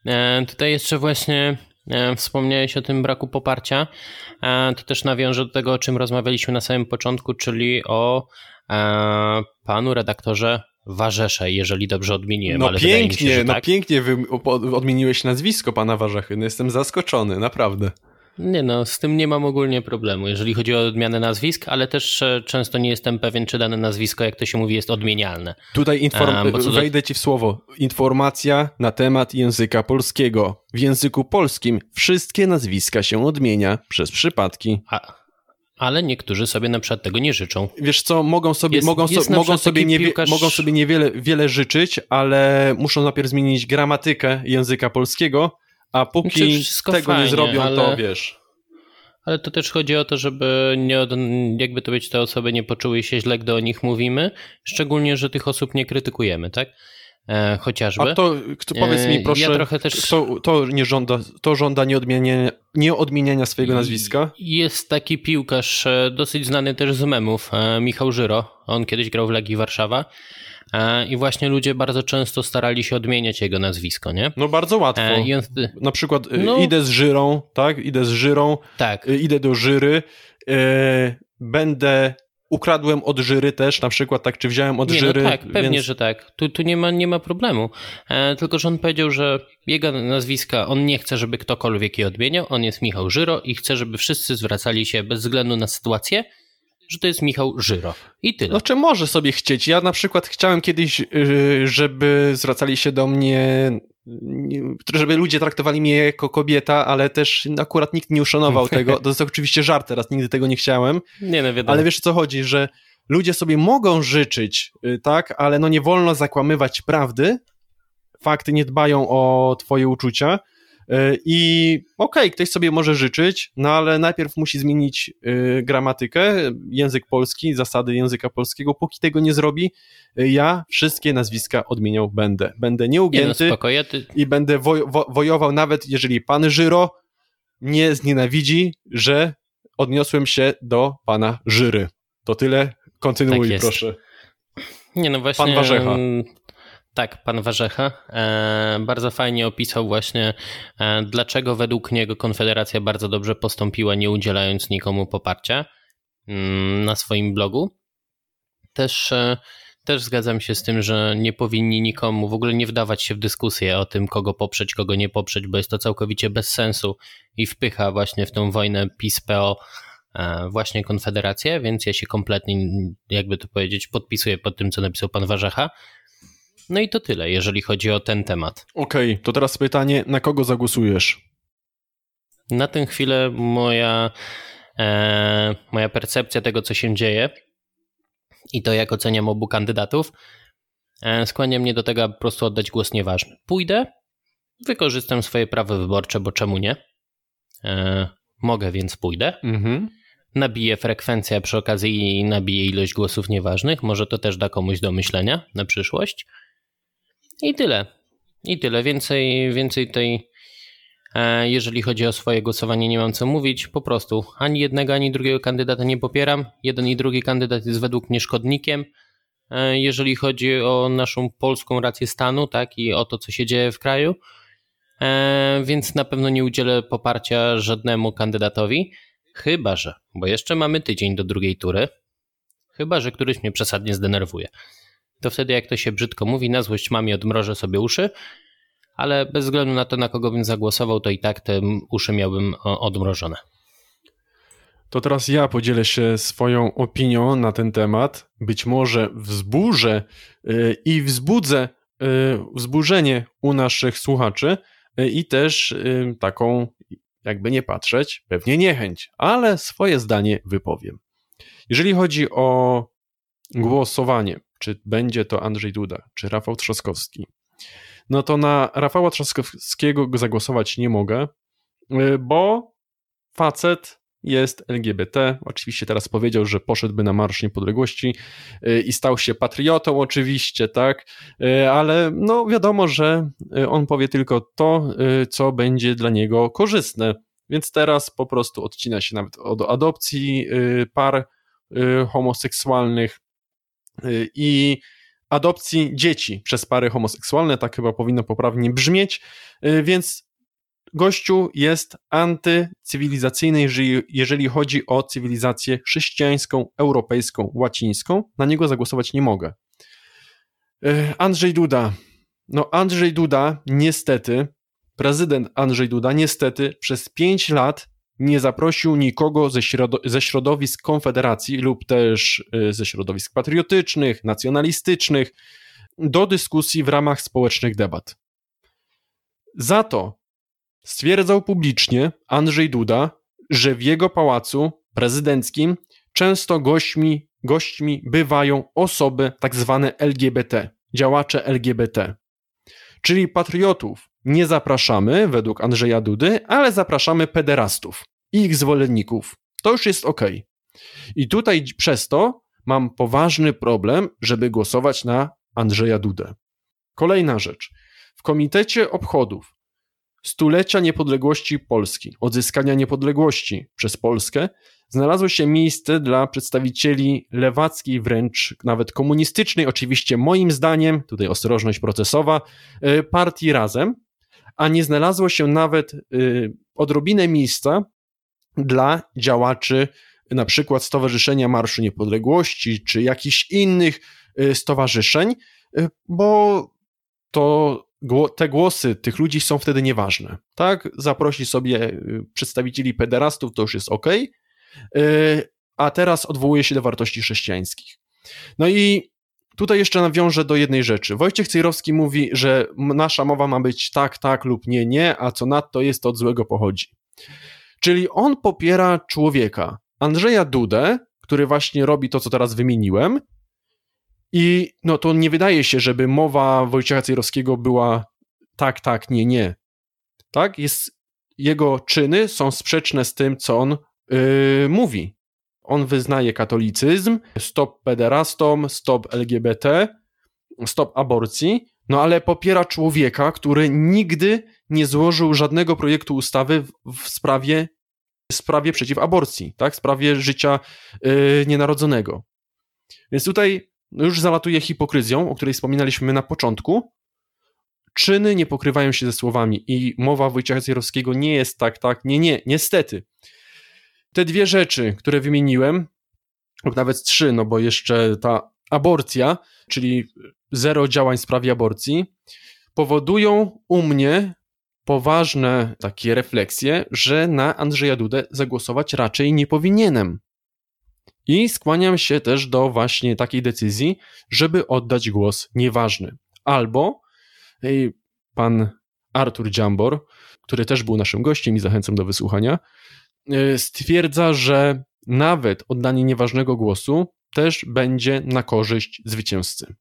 E, tutaj jeszcze właśnie e, wspomniałeś o tym braku poparcia. E, to też nawiążę do tego, o czym rozmawialiśmy na samym początku, czyli o e, panu redaktorze Warzesze, jeżeli dobrze odmieniłem. No ale się, pięknie, że no tak. pięknie odmieniłeś nazwisko pana Warzechy. No jestem zaskoczony, naprawdę. Nie no, z tym nie mam ogólnie problemu, jeżeli chodzi o odmianę nazwisk, ale też e, często nie jestem pewien, czy dane nazwisko, jak to się mówi, jest odmienialne. Tutaj inform- A, do- wejdę ci w słowo. Informacja na temat języka polskiego. W języku polskim wszystkie nazwiska się odmienia przez przypadki. A, ale niektórzy sobie na przykład tego nie życzą. Wiesz co, mogą sobie, Jest- mogą, jest so, na mogą sobie, niewie, piłkarz- mogą sobie niewiele wiele życzyć, ale muszą najpierw zmienić gramatykę języka polskiego, a póki Znaczy, wszystko tego nie fajnie, zrobią, to ale- wiesz. Ale to też chodzi o to, żeby nie od, jakby to być, te osoby nie poczuły się źle, gdy o nich mówimy, szczególnie, że tych osób nie krytykujemy, tak? E, chociażby. A kto, kto powiedz E, mi proszę, ja trochę też- kto to nie żąda, to żąda nieodmienienia, nieodmieniania swojego nazwiska? Jest taki piłkarz, e, dosyć znany też z memów, e, Michał Żyro. On kiedyś grał w Legii Warszawa. E, I właśnie ludzie bardzo często starali się odmieniać jego nazwisko, nie? No bardzo łatwo. E, on, Na przykład No. idę z żyrą, tak? Idę z żyrą, tak, idę do żyry, będę, ukradłem od żyry też, na przykład, tak, czy wziąłem od nie, żyry. no tak, pewnie, więc... że tak. Tu, tu nie, ma, nie ma problemu. E, tylko, że on powiedział, że jego nazwiska, on nie chce, żeby ktokolwiek je odmieniał. On jest Michał Żyro i chce, żeby wszyscy zwracali się bez względu na sytuację, że to jest Michał Żyro. I tyle. No czy może sobie chcieć? Ja na przykład chciałem kiedyś, y, żeby zwracali się do mnie, nie- żeby ludzie traktowali mnie jako kobieta, ale też akurat nikt nie uszanował tego. To jest oczywiście żart teraz, nigdy tego nie chciałem. nie no, wiadomo. Ale wiesz o co chodzi, że ludzie sobie mogą życzyć, y, tak, ale no nie wolno zakłamywać prawdy. Fakty nie dbają o twoje uczucia. Y, I okej, ktoś sobie może życzyć, no ale najpierw musi zmienić y, gramatykę, język polski, zasady języka polskiego. Póki tego nie zrobi, y, ja wszystkie nazwiska odmieniał będę. Będę nie no, nieugięty spoko, ja ty, i będę woj wo wojował, nawet jeżeli pan Żyro nie znienawidzi, że odniosłem się do pana Żyry. To tyle. Kontynuuj, Tak proszę. Nie no właśnie. Pan Warzecha. Tak, pan Warzecha e, bardzo fajnie opisał właśnie, e, dlaczego według niego Konfederacja bardzo dobrze postąpiła, nie udzielając nikomu poparcia mm, na swoim blogu. Też, e, też zgadzam się z tym, że nie powinni nikomu w ogóle nie wdawać się w dyskusję o tym, kogo poprzeć, kogo nie poprzeć, bo jest to całkowicie bez sensu i wpycha właśnie w tą wojnę PiS-PO właśnie Konfederację, więc ja się kompletnie, jakby to powiedzieć, podpisuję pod tym, co napisał pan Warzecha. No i to tyle, jeżeli chodzi o ten temat. Okej, to teraz pytanie, na kogo zagłosujesz? Na tę chwilę moja, e, moja percepcja tego, co się dzieje i to, jak oceniam obu kandydatów, e, skłania mnie do tego, aby po prostu oddać głos nieważny. Pójdę, wykorzystam swoje prawo wyborcze, bo czemu nie? E, mogę, więc pójdę. Mhm. nabiję frekwencję, a przy okazji nabiję ilość głosów nieważnych. Może to też da komuś do myślenia na przyszłość. I tyle. I tyle. Więcej, więcej tej. e, Jeżeli chodzi o swoje głosowanie, nie mam co mówić. Po prostu ani jednego, ani drugiego kandydata nie popieram. Jeden i drugi kandydat jest według mnie szkodnikiem. E, Jeżeli chodzi o naszą polską rację stanu, tak, i o to, co się dzieje w kraju. e, więc na pewno nie udzielę poparcia żadnemu kandydatowi, chyba że, bo jeszcze mamy tydzień do drugiej tury, chyba że któryś mnie przesadnie zdenerwuje. To wtedy, jak to się brzydko mówi, na złość mamie odmrożę sobie uszy, ale bez względu na to, na kogo bym zagłosował, to i tak te uszy miałbym odmrożone. To teraz ja podzielę się swoją opinią na ten temat. Być może wzburzę y, i wzbudzę y, wzburzenie u naszych słuchaczy y, i też taką, jakby nie patrzeć, pewnie niechęć, ale swoje zdanie wypowiem. Jeżeli chodzi o głosowanie, czy będzie to Andrzej Duda, czy Rafał Trzaskowski, no to na Rafała Trzaskowskiego zagłosować nie mogę, bo facet jest LGBT. Oczywiście teraz powiedział, że poszedłby na Marsz Niepodległości y, i stał się patriotą, oczywiście, tak, y, ale no wiadomo, że y, on powie tylko to, co będzie dla niego korzystne. Więc teraz po prostu odcina się nawet od adopcji par homoseksualnych i adopcji dzieci przez pary homoseksualne, tak chyba powinno poprawnie brzmieć, więc gościu jest antycywilizacyjny, jeżeli, chodzi o cywilizację chrześcijańską, europejską, łacińską. Na niego zagłosować nie mogę. E, Andrzej Duda. No, Andrzej Duda, niestety, prezydent Andrzej Duda, niestety, przez pięć lat nie zaprosił nikogo ze, środo ze środowisk Konfederacji lub też e, ze środowisk patriotycznych, nacjonalistycznych do dyskusji w ramach społecznych debat. Za to Stwierdzał publicznie Andrzej Duda, że w jego pałacu prezydenckim często gośćmi, gośćmi bywają osoby tak zwane LGBT, działacze LGBT. Czyli patriotów nie zapraszamy według Andrzeja Dudy, ale zapraszamy pederastów i ich zwolenników. To już jest ok. I tutaj przez to mam poważny problem, żeby głosować na Andrzeja Dudę. Kolejna rzecz. W komitecie obchodów stulecia niepodległości Polski, odzyskania niepodległości przez Polskę, znalazło się miejsce dla przedstawicieli lewackiej, wręcz nawet komunistycznej, oczywiście moim zdaniem, tutaj ostrożność procesowa, e, partii Razem, a nie znalazło się nawet e, odrobinę miejsca dla działaczy na przykład Stowarzyszenia Marszu Niepodległości, czy jakichś innych e, stowarzyszeń, bo to te głosy tych ludzi są wtedy nieważne. Tak, zaprosi sobie y, przedstawicieli pederastów, to już jest ok, a teraz odwołuje się do wartości chrześcijańskich. No i tutaj jeszcze nawiążę do jednej rzeczy. Wojciech Cejrowski mówi, że nasza mowa ma być tak, tak lub nie, nie, a co nadto jest to od złego pochodzi. Czyli on popiera człowieka, Andrzeja Dudę, który właśnie robi to, co teraz wymieniłem, i no to nie wydaje się, żeby mowa Wojciecha Cejrowskiego była tak, tak, nie, nie. Tak? Jest, jego czyny są sprzeczne z tym, co on yy, mówi. On wyznaje katolicyzm, stop pederastom, stop LGBT, stop aborcji, no ale popiera człowieka, który nigdy nie złożył żadnego projektu ustawy w, w sprawie, w sprawie przeciw aborcji, tak? w sprawie życia yy, nienarodzonego. Więc tutaj już zalatuje hipokryzją, o której wspominaliśmy na początku. Czyny nie pokrywają się ze słowami i mowa Wojciecha Zjarowskiego nie jest tak, tak, nie, nie, niestety. Te dwie rzeczy, które wymieniłem, lub nawet trzy, no bo jeszcze ta aborcja, czyli zero działań w sprawie aborcji, powodują u mnie poważne takie refleksje, że na Andrzeja Dudę zagłosować raczej nie powinienem. I skłaniam się też do właśnie takiej decyzji, żeby oddać głos nieważny. Albo pan Artur Dziambor, który też był naszym gościem i zachęcam do wysłuchania, stwierdza, że nawet oddanie nieważnego głosu też będzie na korzyść zwycięzcy.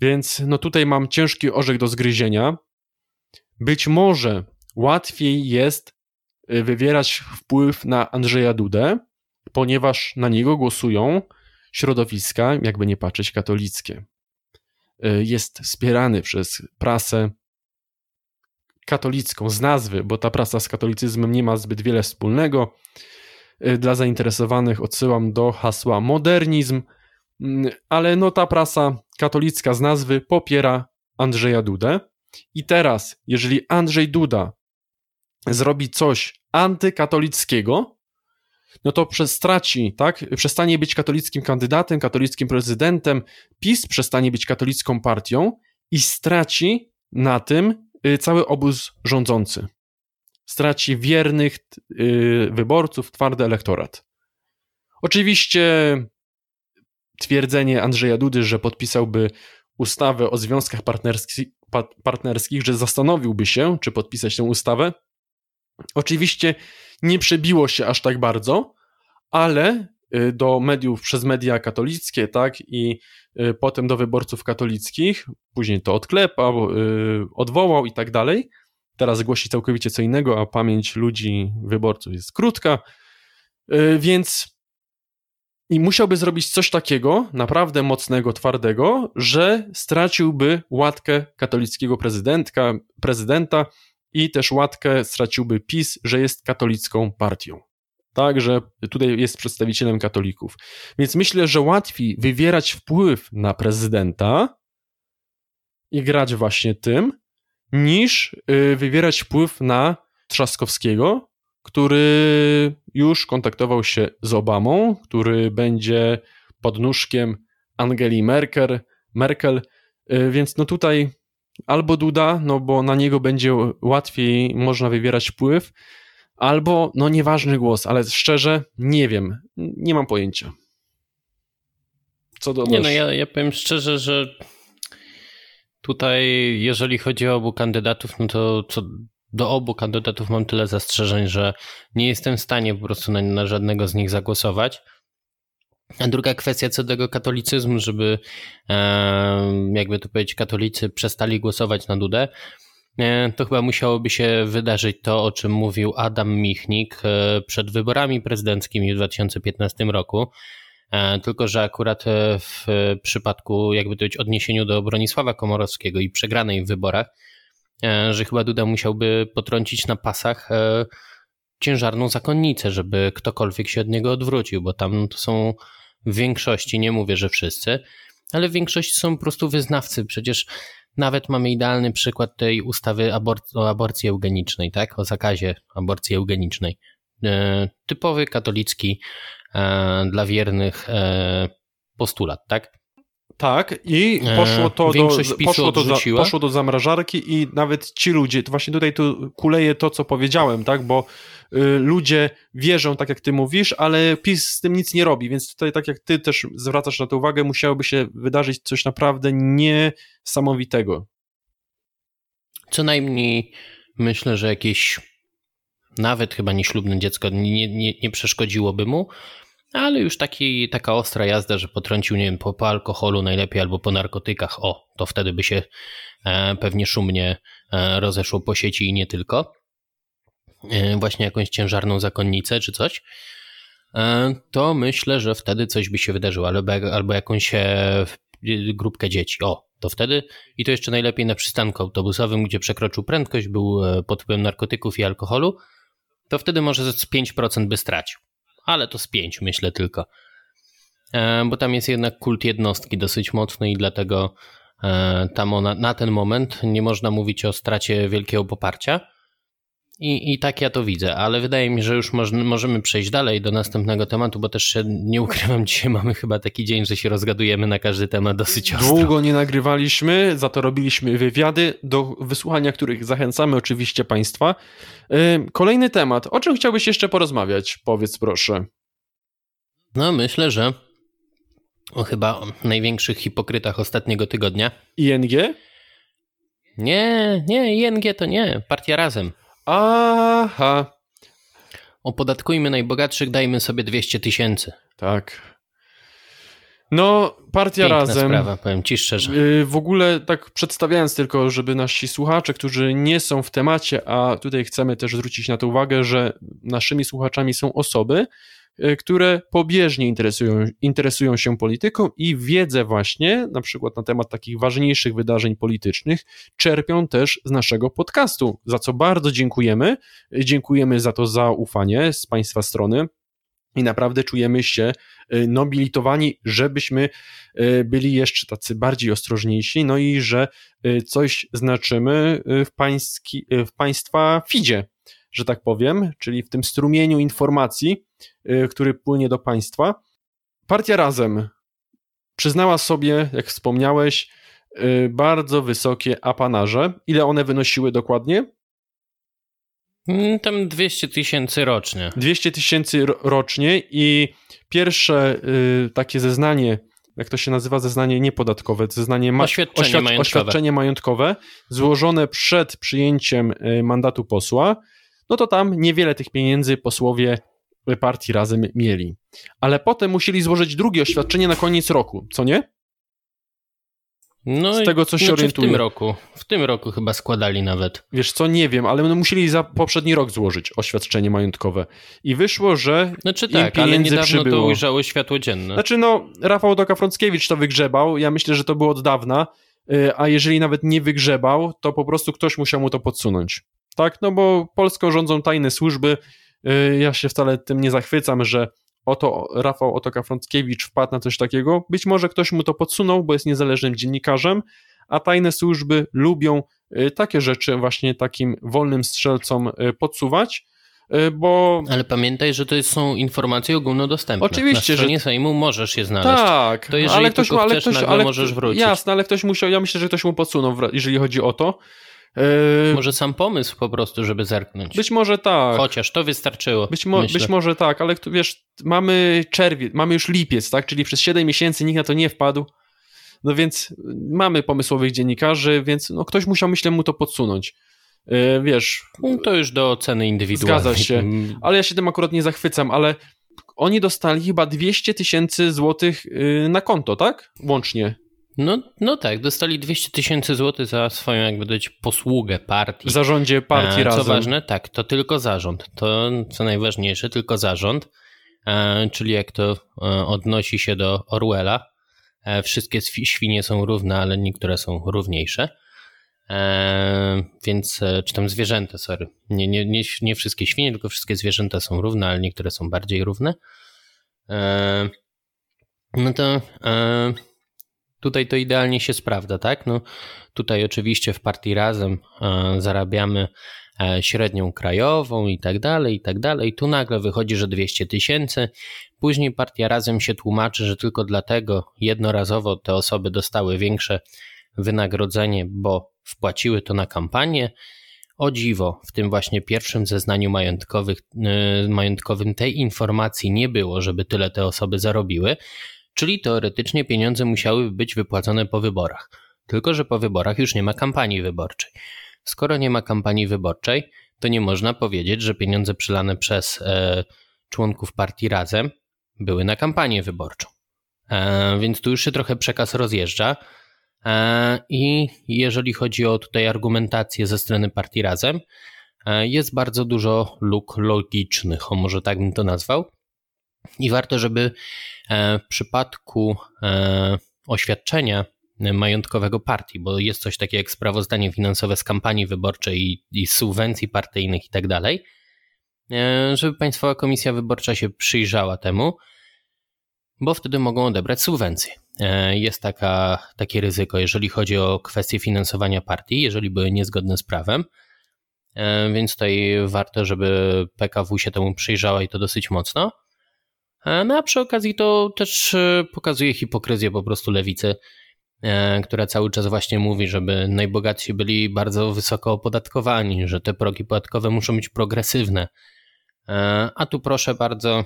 Więc no tutaj mam ciężki orzech do zgryzienia. Być może łatwiej jest e, wywierać wpływ na Andrzeja Dudę, ponieważ na niego głosują środowiska, jakby nie patrzeć, katolickie. E, jest wspierany przez prasę katolicką z nazwy, bo ta prasa z katolicyzmem nie ma zbyt wiele wspólnego. E, dla zainteresowanych odsyłam do hasła modernizm, mm, ale no ta prasa katolicka z nazwy popiera Andrzeja Dudę. I teraz, jeżeli Andrzej Duda zrobi coś antykatolickiego, no to straci, tak? Przestanie być katolickim kandydatem, katolickim prezydentem, PiS przestanie być katolicką partią i straci na tym y, cały obóz rządzący. Straci wiernych y, wyborców, twardy elektorat. Oczywiście twierdzenie Andrzeja Dudy, że podpisałby ustawę o związkach partnerskich, partnerskich, że zastanowiłby się, czy podpisać tę ustawę, oczywiście nie przebiło się aż tak bardzo, ale y, do mediów przez media katolickie, tak, i y, potem do wyborców katolickich, później to odklepał, y, odwołał i tak dalej. Teraz głosi całkowicie co innego, a pamięć ludzi, wyborców jest krótka, więc i musiałby zrobić coś takiego, naprawdę mocnego, twardego, że straciłby łatkę katolickiego prezydentka, prezydenta i też łatkę straciłby PiS, że jest katolicką partią. Tak, że tutaj jest przedstawicielem katolików. Więc myślę, że łatwiej wywierać wpływ na prezydenta i grać właśnie tym, niż y, wywierać wpływ na Trzaskowskiego, który już kontaktował się z Obamą, który będzie pod nóżkiem Angeli Merkel, Merkel y, więc no tutaj albo Duda, no bo na niego będzie łatwiej można wywierać wpływ, albo no nieważny głos, ale szczerze nie wiem, nie mam pojęcia. Co do Nie no, ja, ja powiem szczerze, że tutaj jeżeli chodzi o obu kandydatów, no to co do obu kandydatów mam tyle zastrzeżeń, że nie jestem w stanie po prostu na, na żadnego z nich zagłosować. A druga kwestia co do tego katolicyzmu, żeby jakby to powiedzieć, katolicy przestali głosować na Dudę, to chyba musiałoby się wydarzyć to, o czym mówił Adam Michnik e, przed wyborami prezydenckimi w 2015 roku. Tylko, że akurat w przypadku, jakby to powiedzieć, odniesieniu do Bronisława Komorowskiego i przegranej w wyborach, że chyba Duda musiałby potrącić na pasach ciężarną zakonnicę, żeby ktokolwiek się od niego odwrócił, bo tam to są w większości, nie mówię, że wszyscy, ale w większości są po prostu wyznawcy. Przecież nawet mamy idealny przykład tej ustawy o aborcji eugenicznej, tak? O zakazie aborcji eugenicznej. E, typowy katolicki e, dla wiernych e, postulat, tak? Tak, i e, poszło to, do, poszło, to za, poszło do zamrażarki i nawet ci ludzie, to właśnie tutaj tu kuleje to, co powiedziałem, tak, bo y, ludzie wierzą, tak jak ty mówisz, ale PiS z tym nic nie robi, więc tutaj, tak jak ty też zwracasz na to uwagę, musiałoby się wydarzyć coś naprawdę niesamowitego. Co najmniej myślę, że jakieś nawet chyba nieślubne dziecko nie, nie, nie przeszkodziłoby mu, ale już taki, taka ostra jazda, że potrącił, nie wiem, po, po alkoholu najlepiej albo po narkotykach, o, to wtedy by się e, pewnie szumnie e, rozeszło po sieci i nie tylko. E, właśnie jakąś ciężarną zakonnicę czy coś. To myślę, że wtedy coś by się wydarzyło, albo, albo jakąś grupkę dzieci. O, to wtedy i to jeszcze najlepiej na przystanku autobusowym, gdzie przekroczył prędkość, był pod wpływem narkotyków i alkoholu, to wtedy może z 5% by stracił ale to z pięć myślę tylko. E, bo tam jest jednak kult jednostki dosyć mocny i dlatego e, tam ona, na ten moment nie można mówić o stracie wielkiego poparcia. I, I tak ja to widzę, ale wydaje mi się, że już możemy przejść dalej do następnego tematu, bo też się nie ukrywam, dzisiaj mamy chyba taki dzień, że się rozgadujemy na każdy temat dosyć ostro. Długo nie nagrywaliśmy, za to robiliśmy wywiady, do wysłuchania których zachęcamy oczywiście Państwa. Kolejny temat. O czym chciałbyś jeszcze porozmawiać? Powiedz proszę. No, myślę, że o chyba największych hipokrytach ostatniego tygodnia. ING? Nie, nie, ING to nie. Partia Razem. Aha. Opodatkujmy najbogatszych, dajmy sobie 200 tysięcy. Tak. No, partia Piękna razem. sprawa, powiem ci szczerze. Y, w ogóle tak przedstawiając tylko, żeby nasi słuchacze, którzy nie są w temacie, a tutaj chcemy też zwrócić na to uwagę, że naszymi słuchaczami są osoby, które pobieżnie interesują, interesują się polityką i wiedzę właśnie, na przykład na temat takich ważniejszych wydarzeń politycznych, czerpią też z naszego podcastu, za co bardzo dziękujemy. Dziękujemy za to zaufanie z Państwa strony. i naprawdę czujemy się y, nobilitowani, żebyśmy byli jeszcze tacy bardziej ostrożniejsi, no i że coś znaczymy w, pański, w państwa fidzie, że tak powiem, czyli w tym strumieniu informacji, który płynie do państwa. Partia Razem przyznała sobie, jak wspomniałeś, bardzo wysokie apanarze. Ile one wynosiły dokładnie? Mm, tam 200 tysięcy rocznie. 200 tysięcy rocznie i pierwsze y, takie zeznanie, jak to się nazywa, zeznanie niepodatkowe, zeznanie ma oświadczenie, oświad majątkowe. oświadczenie majątkowe, złożone przed przyjęciem y, mandatu posła, no to tam niewiele tych pieniędzy posłowie partii razem mieli. Ale potem musieli złożyć drugie oświadczenie na koniec roku, co nie? No z tego, co się znaczy orientuję. W tym roku. W tym roku chyba składali nawet. Wiesz co, nie wiem, ale no musieli za poprzedni rok złożyć oświadczenie majątkowe. I wyszło, że znaczy tak, ale niedawno przybyło. to ujrzało światło dzienne. Znaczy no, Rafał Doka-Frąckiewicz to wygrzebał. Ja myślę, że to było od dawna. Y, a jeżeli nawet nie wygrzebał, to po prostu ktoś musiał mu to podsunąć. Tak, no bo Polską rządzą tajne służby. Y, ja się wcale tym nie zachwycam, że oto Rafał Otoka-Frąckiewicz wpadł na coś takiego. Być może ktoś mu to podsunął, bo jest niezależnym dziennikarzem, a tajne służby lubią y, takie rzeczy właśnie takim wolnym strzelcom y, podsuwać, bo... Ale pamiętaj, że to są informacje ogólnodostępne. Oczywiście, Na stronie że... Sejmu możesz je znaleźć. Tak, to jeżeli ale ktoś, ale chcesz, ktoś, ale możesz wrócić. Jasne, ale ktoś musiał, ja myślę, że ktoś mu podsunął, jeżeli chodzi o to. Yy, może sam pomysł po prostu, żeby zerknąć. Być może tak. Chociaż to wystarczyło. Być, mo być może tak, ale wiesz, mamy czerwiec, mamy już lipiec, tak? Czyli przez 7 miesięcy nikt na to nie wpadł. No więc mamy pomysłowych dziennikarzy, więc no, ktoś musiał, myślę, mu to podsunąć. Yy, wiesz. No to już do oceny indywidualnej. Zgadza się. Ale ja się tym akurat nie zachwycam, ale oni dostali chyba 200 tysięcy złotych yy, na konto, tak? Łącznie. No, no tak, dostali 200 tysięcy złotych za swoją, jakby dać, posługę partii. W zarządzie partii e, razem. Co ważne, tak, to tylko zarząd. To, co najważniejsze, tylko zarząd. E, czyli jak to e, odnosi się do Orwella, wszystkie świnie są równe, ale niektóre są równiejsze. Więc, czy tam zwierzęta, sorry. Nie, nie, nie, nie wszystkie świnie, tylko wszystkie zwierzęta są równe, ale niektóre są bardziej równe. no to Tutaj to idealnie się sprawdza, tak? No, tutaj oczywiście w partii razem e, zarabiamy e, średnią krajową i tak dalej, i tak dalej. Tu nagle wychodzi, że 200 tysięcy. Później partia razem się tłumaczy, że tylko dlatego jednorazowo te osoby dostały większe wynagrodzenie, bo wpłaciły to na kampanię. O dziwo, w tym właśnie pierwszym zeznaniu e, majątkowym tej informacji nie było, żeby tyle te osoby zarobiły. Czyli teoretycznie pieniądze musiały być wypłacone po wyborach. Tylko, że po wyborach już nie ma kampanii wyborczej. Skoro nie ma kampanii wyborczej, to nie można powiedzieć, że pieniądze przylane przez e, członków partii razem były na kampanię wyborczą. E, więc tu już się trochę przekaz rozjeżdża. E, I jeżeli chodzi o tutaj argumentację ze strony partii razem, e, jest bardzo dużo luk logicznych, o może tak bym to nazwał. I warto, żeby e, w przypadku e, oświadczenia majątkowego partii, bo jest coś takiego jak sprawozdanie finansowe z kampanii wyborczej i, i subwencji partyjnych i tak dalej, e, żeby Państwowa Komisja Wyborcza się przyjrzała temu, bo wtedy mogą odebrać subwencje. Jest taka, takie ryzyko, jeżeli chodzi o kwestie finansowania partii, jeżeli były niezgodne z prawem, więc tutaj warto, żeby PKW się temu przyjrzała i to dosyć mocno. E, no a przy okazji to też e, pokazuje hipokryzję po prostu lewicy, e, która cały czas właśnie mówi, żeby najbogatsi byli bardzo wysoko opodatkowani, że te progi podatkowe muszą być progresywne. A tu proszę bardzo,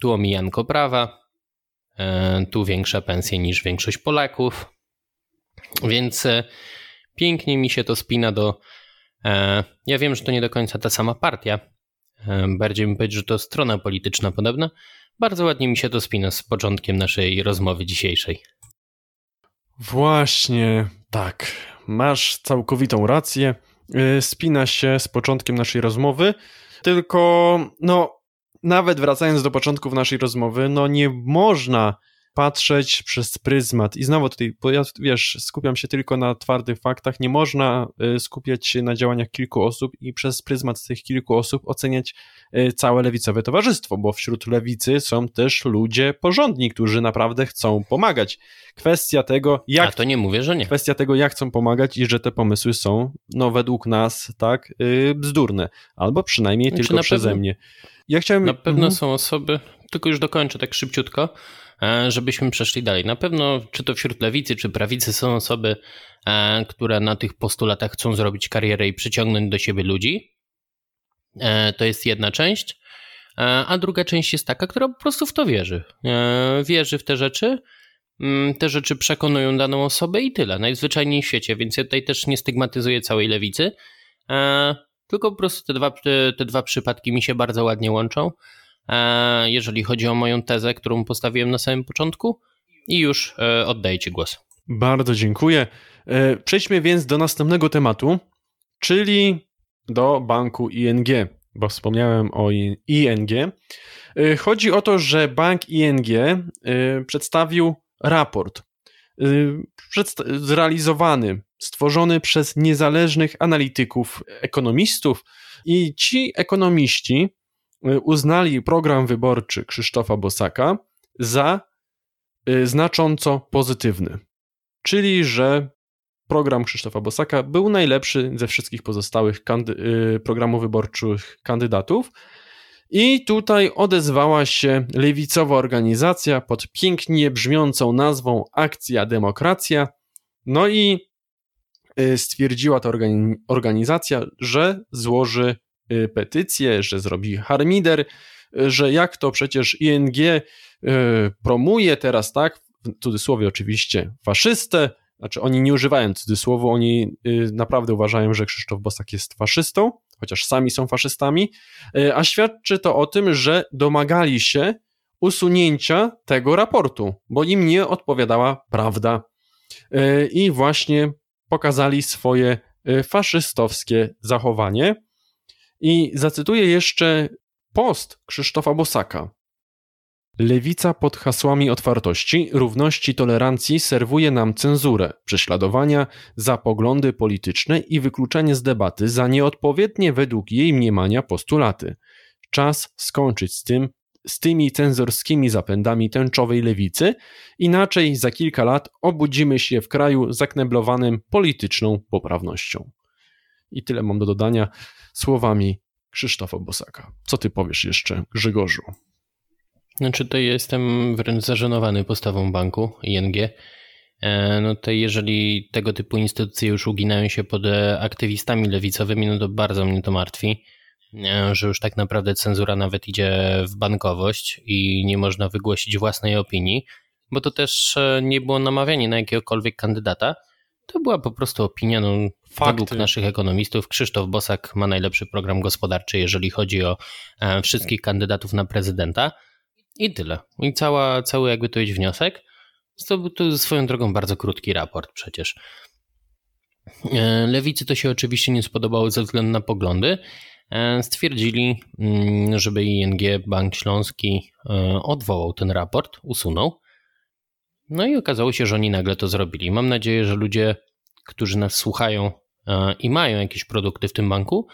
tu omijanko prawa, tu większe pensje niż większość Polaków, więc pięknie mi się to spina do. Ja wiem, że to nie do końca ta sama partia, bardziej bym powiedział, że to strona polityczna podobna. Bardzo ładnie mi się to spina z początkiem naszej rozmowy dzisiejszej. Właśnie, tak. Masz całkowitą rację. Y, spina się z początkiem naszej rozmowy, tylko no, nawet wracając do początków naszej rozmowy, no nie można patrzeć przez pryzmat. I znowu tutaj, bo ja wiesz, skupiam się tylko na twardych faktach. Nie można y, skupiać się na działaniach kilku osób i przez pryzmat tych kilku osób oceniać y, całe lewicowe towarzystwo, bo wśród lewicy są też ludzie porządni, którzy naprawdę chcą pomagać. Kwestia tego, jak. A to nie mówię, że nie. Kwestia tego, jak chcą pomagać i że te pomysły są, no według nas, tak, yy, bzdurne. Albo przynajmniej Znaczy, tylko przeze pewno- mnie. Ja chciałem. Na pewno Mhm. są osoby, tylko już dokończę tak szybciutko, e, żebyśmy przeszli dalej. Na pewno, czy to wśród lewicy, czy prawicy, są osoby, e, które na tych postulatach chcą zrobić karierę i przyciągnąć do siebie ludzi. E, To jest jedna część. A druga część jest taka, która po prostu w to wierzy. Wierzy w te rzeczy. mm, Te rzeczy przekonują daną osobę i tyle. Najzwyczajniej w świecie, więc ja tutaj też nie stygmatyzuję całej lewicy. Tylko po prostu te dwa, te, dwa przypadki mi się bardzo ładnie łączą jeżeli chodzi o moją tezę, którą postawiłem na samym początku. I już e, oddaję Ci głos. Bardzo dziękuję. E, Przejdźmy więc do następnego tematu, czyli do banku ING, bo wspomniałem o ING. E, Chodzi o to, że bank ING e, przedstawił raport e, zrealizowany, stworzony przez niezależnych analityków, ekonomistów i ci ekonomiści e, uznali program wyborczy Krzysztofa Bosaka za e, znacząco pozytywny czyli że program Krzysztofa Bosaka był najlepszy ze wszystkich pozostałych y, programów wyborczych kandydatów. I tutaj odezwała się lewicowa organizacja pod pięknie brzmiącą nazwą Akcja Demokracja. No i y, stwierdziła ta organi- organizacja, że złoży y, petycję, że zrobi harmider, y, że jak to przecież ING y, promuje teraz, tak, w cudzysłowie oczywiście, faszystę, znaczy oni nie używają cudzysłowu, oni y, naprawdę uważają, że Krzysztof Bosak jest faszystą, chociaż sami są faszystami, y, a świadczy to o tym, że domagali się usunięcia tego raportu, bo im nie odpowiadała prawda. Y, I właśnie pokazali swoje y, faszystowskie zachowanie. I zacytuję jeszcze post Krzysztofa Bosaka. Lewica pod hasłami otwartości, równości, tolerancji serwuje nam cenzurę, prześladowania za poglądy polityczne i wykluczenie z debaty za nieodpowiednie według jej mniemania postulaty. Czas skończyć z tym, z tymi cenzorskimi zapędami tęczowej lewicy, inaczej za kilka lat obudzimy się w kraju zakneblowanym polityczną poprawnością. I tyle mam do dodania słowami Krzysztofa Bosaka. Co ty powiesz jeszcze, Grzegorzu? Znaczy, to jestem wręcz zażenowany postawą banku ING. E, No to jeżeli tego typu instytucje już uginają się pod e, aktywistami lewicowymi, no to bardzo mnie to martwi, e, że już tak naprawdę cenzura nawet idzie w bankowość i nie można wygłosić własnej opinii, bo to też nie było namawianie na jakiegokolwiek kandydata. To była po prostu opinia, no, według naszych ekonomistów. Krzysztof Bosak ma najlepszy program gospodarczy, jeżeli chodzi o e, wszystkich kandydatów na prezydenta. I tyle. I cała, cały jakby to jest wniosek. To to swoją drogą bardzo krótki raport przecież. E, Lewicy to się oczywiście nie spodobało ze względu na poglądy. E, Stwierdzili, mm, żeby ING Bank Śląski odwołał ten raport, usunął. No i okazało się, że oni nagle to zrobili. Mam nadzieję, że ludzie, którzy nas słuchają i mają jakieś produkty w tym banku,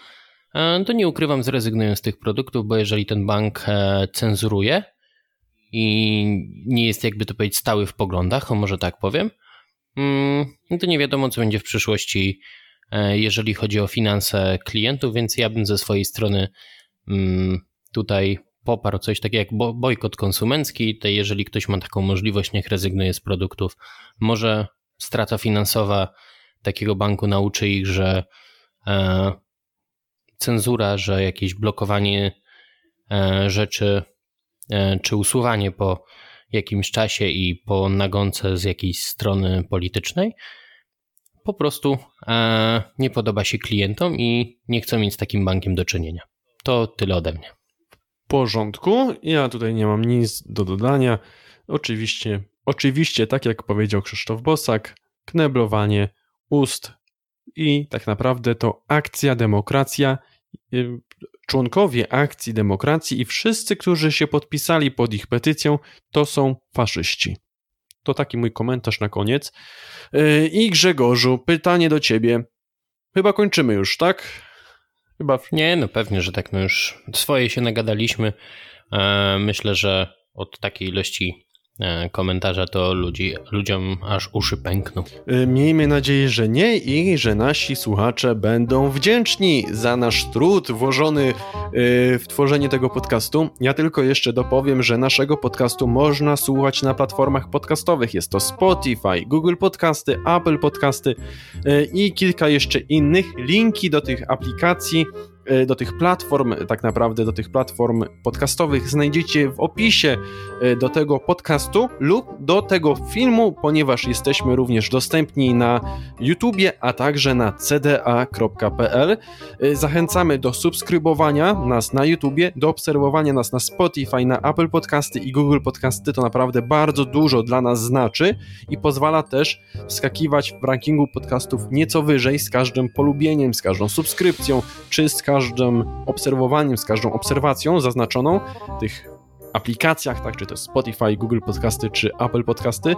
e, to nie ukrywam, zrezygnują z tych produktów, bo jeżeli ten bank e, cenzuruje i nie jest jakby to powiedzieć stały w poglądach, o może tak powiem, mm, no to nie wiadomo, co będzie w przyszłości, e, jeżeli chodzi o finanse klientów, więc ja bym ze swojej strony mm, tutaj poparł coś takiego jak bo- bojkot konsumencki, to jeżeli ktoś ma taką możliwość, niech rezygnuje z produktów. Może strata finansowa takiego banku nauczy ich, że e, cenzura, że jakieś blokowanie e, rzeczy e, czy usuwanie po jakimś czasie i po nagonce z jakiejś strony politycznej po prostu e, nie podoba się klientom i nie chcą mieć z takim bankiem do czynienia. To tyle ode mnie. W porządku, ja tutaj nie mam nic do dodania. Oczywiście, oczywiście, tak jak powiedział Krzysztof Bosak, kneblowanie ust i tak naprawdę to akcja demokracja. y, Członkowie akcji demokracji i wszyscy, którzy się podpisali pod ich petycją, to są faszyści. To taki mój komentarz na koniec. Yy, I Grzegorzu, pytanie do ciebie. Chyba kończymy już, tak? Chyba. Nie, no pewnie, że tak. No już swoje się nagadaliśmy. E, myślę, że od takiej ilości komentarza, to ludzi, ludziom aż uszy pękną. E, miejmy nadzieję, że nie i że nasi słuchacze będą wdzięczni za nasz trud włożony e, w tworzenie tego podcastu. Ja tylko jeszcze dopowiem, że naszego podcastu można słuchać na platformach podcastowych. Jest to Spotify, Google Podcasty, Apple Podcasty i kilka jeszcze innych. Linki do tych aplikacji E, do tych platform, tak naprawdę do tych platform podcastowych znajdziecie w opisie e, do tego podcastu lub do tego filmu, ponieważ jesteśmy również dostępni na YouTubie, a także na cda.pl. E, zachęcamy do subskrybowania nas na YouTubie, do obserwowania nas na Spotify, na Apple Podcasty i Google Podcasty. To naprawdę bardzo dużo dla nas znaczy i pozwala też wskakiwać w rankingu podcastów nieco wyżej z każdym polubieniem, z każdą subskrypcją czy z każdym obserwowaniem, z każdą obserwacją zaznaczoną tych aplikacjach, tak, czy to Spotify, Google Podcasty, czy Apple Podcasty.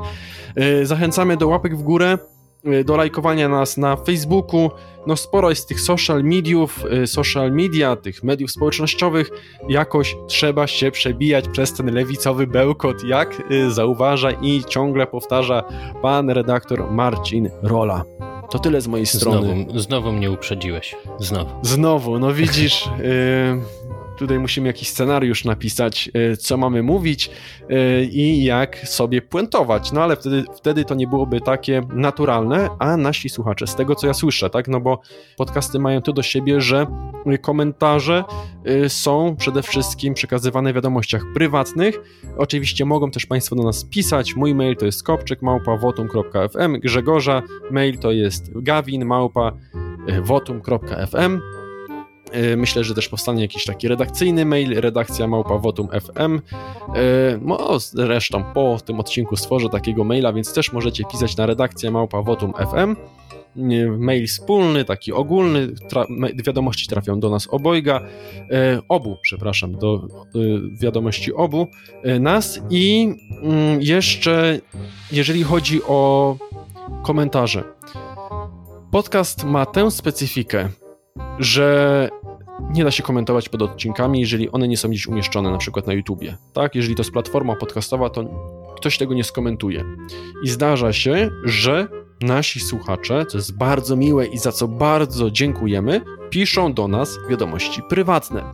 E, zachęcamy do łapek w górę, e, do lajkowania nas na Facebooku. No sporo jest tych social mediów, e, social media, tych mediów społecznościowych. Jakoś trzeba się przebijać przez ten lewicowy bełkot, jak zauważa i ciągle powtarza pan redaktor Marcin Rola. To tyle z mojej strony. Znowu, znowu mnie uprzedziłeś. Znowu. Znowu, no widzisz. Yy tutaj musimy jakiś scenariusz napisać, e, co mamy mówić e, i jak sobie puentować. No ale wtedy, wtedy to nie byłoby takie naturalne, a nasi słuchacze, z tego co ja słyszę, tak, no bo podcasty mają to do siebie, że komentarze e, są przede wszystkim przekazywane w wiadomościach prywatnych. Oczywiście mogą też Państwo do nas pisać. Mój mail to jest kopczyk.wotum.fm, Grzegorza mail to jest gawin małpa wotum.fm myślę, że też powstanie jakiś taki redakcyjny mail, redakcja małpa Votum FM. E, no, zresztą po tym odcinku stworzę takiego maila, więc też możecie pisać na redakcję małpa Votum FM. E, mail wspólny, taki ogólny, tra wiadomości trafią do nas obojga, e, obu, przepraszam, do e, wiadomości obu e, nas i mm, jeszcze jeżeli chodzi o komentarze. Podcast ma tę specyfikę, że nie da się komentować pod odcinkami, jeżeli one nie są gdzieś umieszczone, na przykład na YouTubie. Tak, jeżeli to jest platforma podcastowa, to ktoś tego nie skomentuje. I zdarza się, że nasi słuchacze, co jest bardzo miłe i za co bardzo dziękujemy, piszą do nas wiadomości prywatne.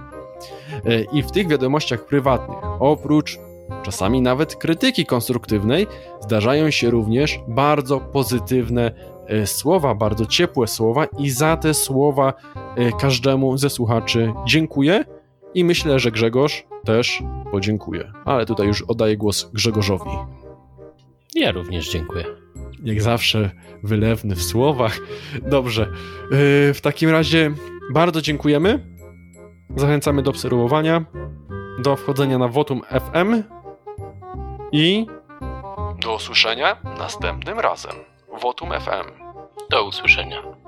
E, I w tych wiadomościach prywatnych, oprócz czasami nawet krytyki konstruktywnej, zdarzają się również bardzo pozytywne słowa, bardzo ciepłe słowa i za te słowa e, każdemu ze słuchaczy dziękuję i myślę, że Grzegorz też podziękuję. Ale tutaj już oddaję głos Grzegorzowi. Ja również dziękuję. Jak zawsze wylewny w słowach. Dobrze. E, w takim razie bardzo dziękujemy. Zachęcamy do obserwowania, do wchodzenia na Votum FM i do usłyszenia następnym razem. Votum FM. Do usłyszenia.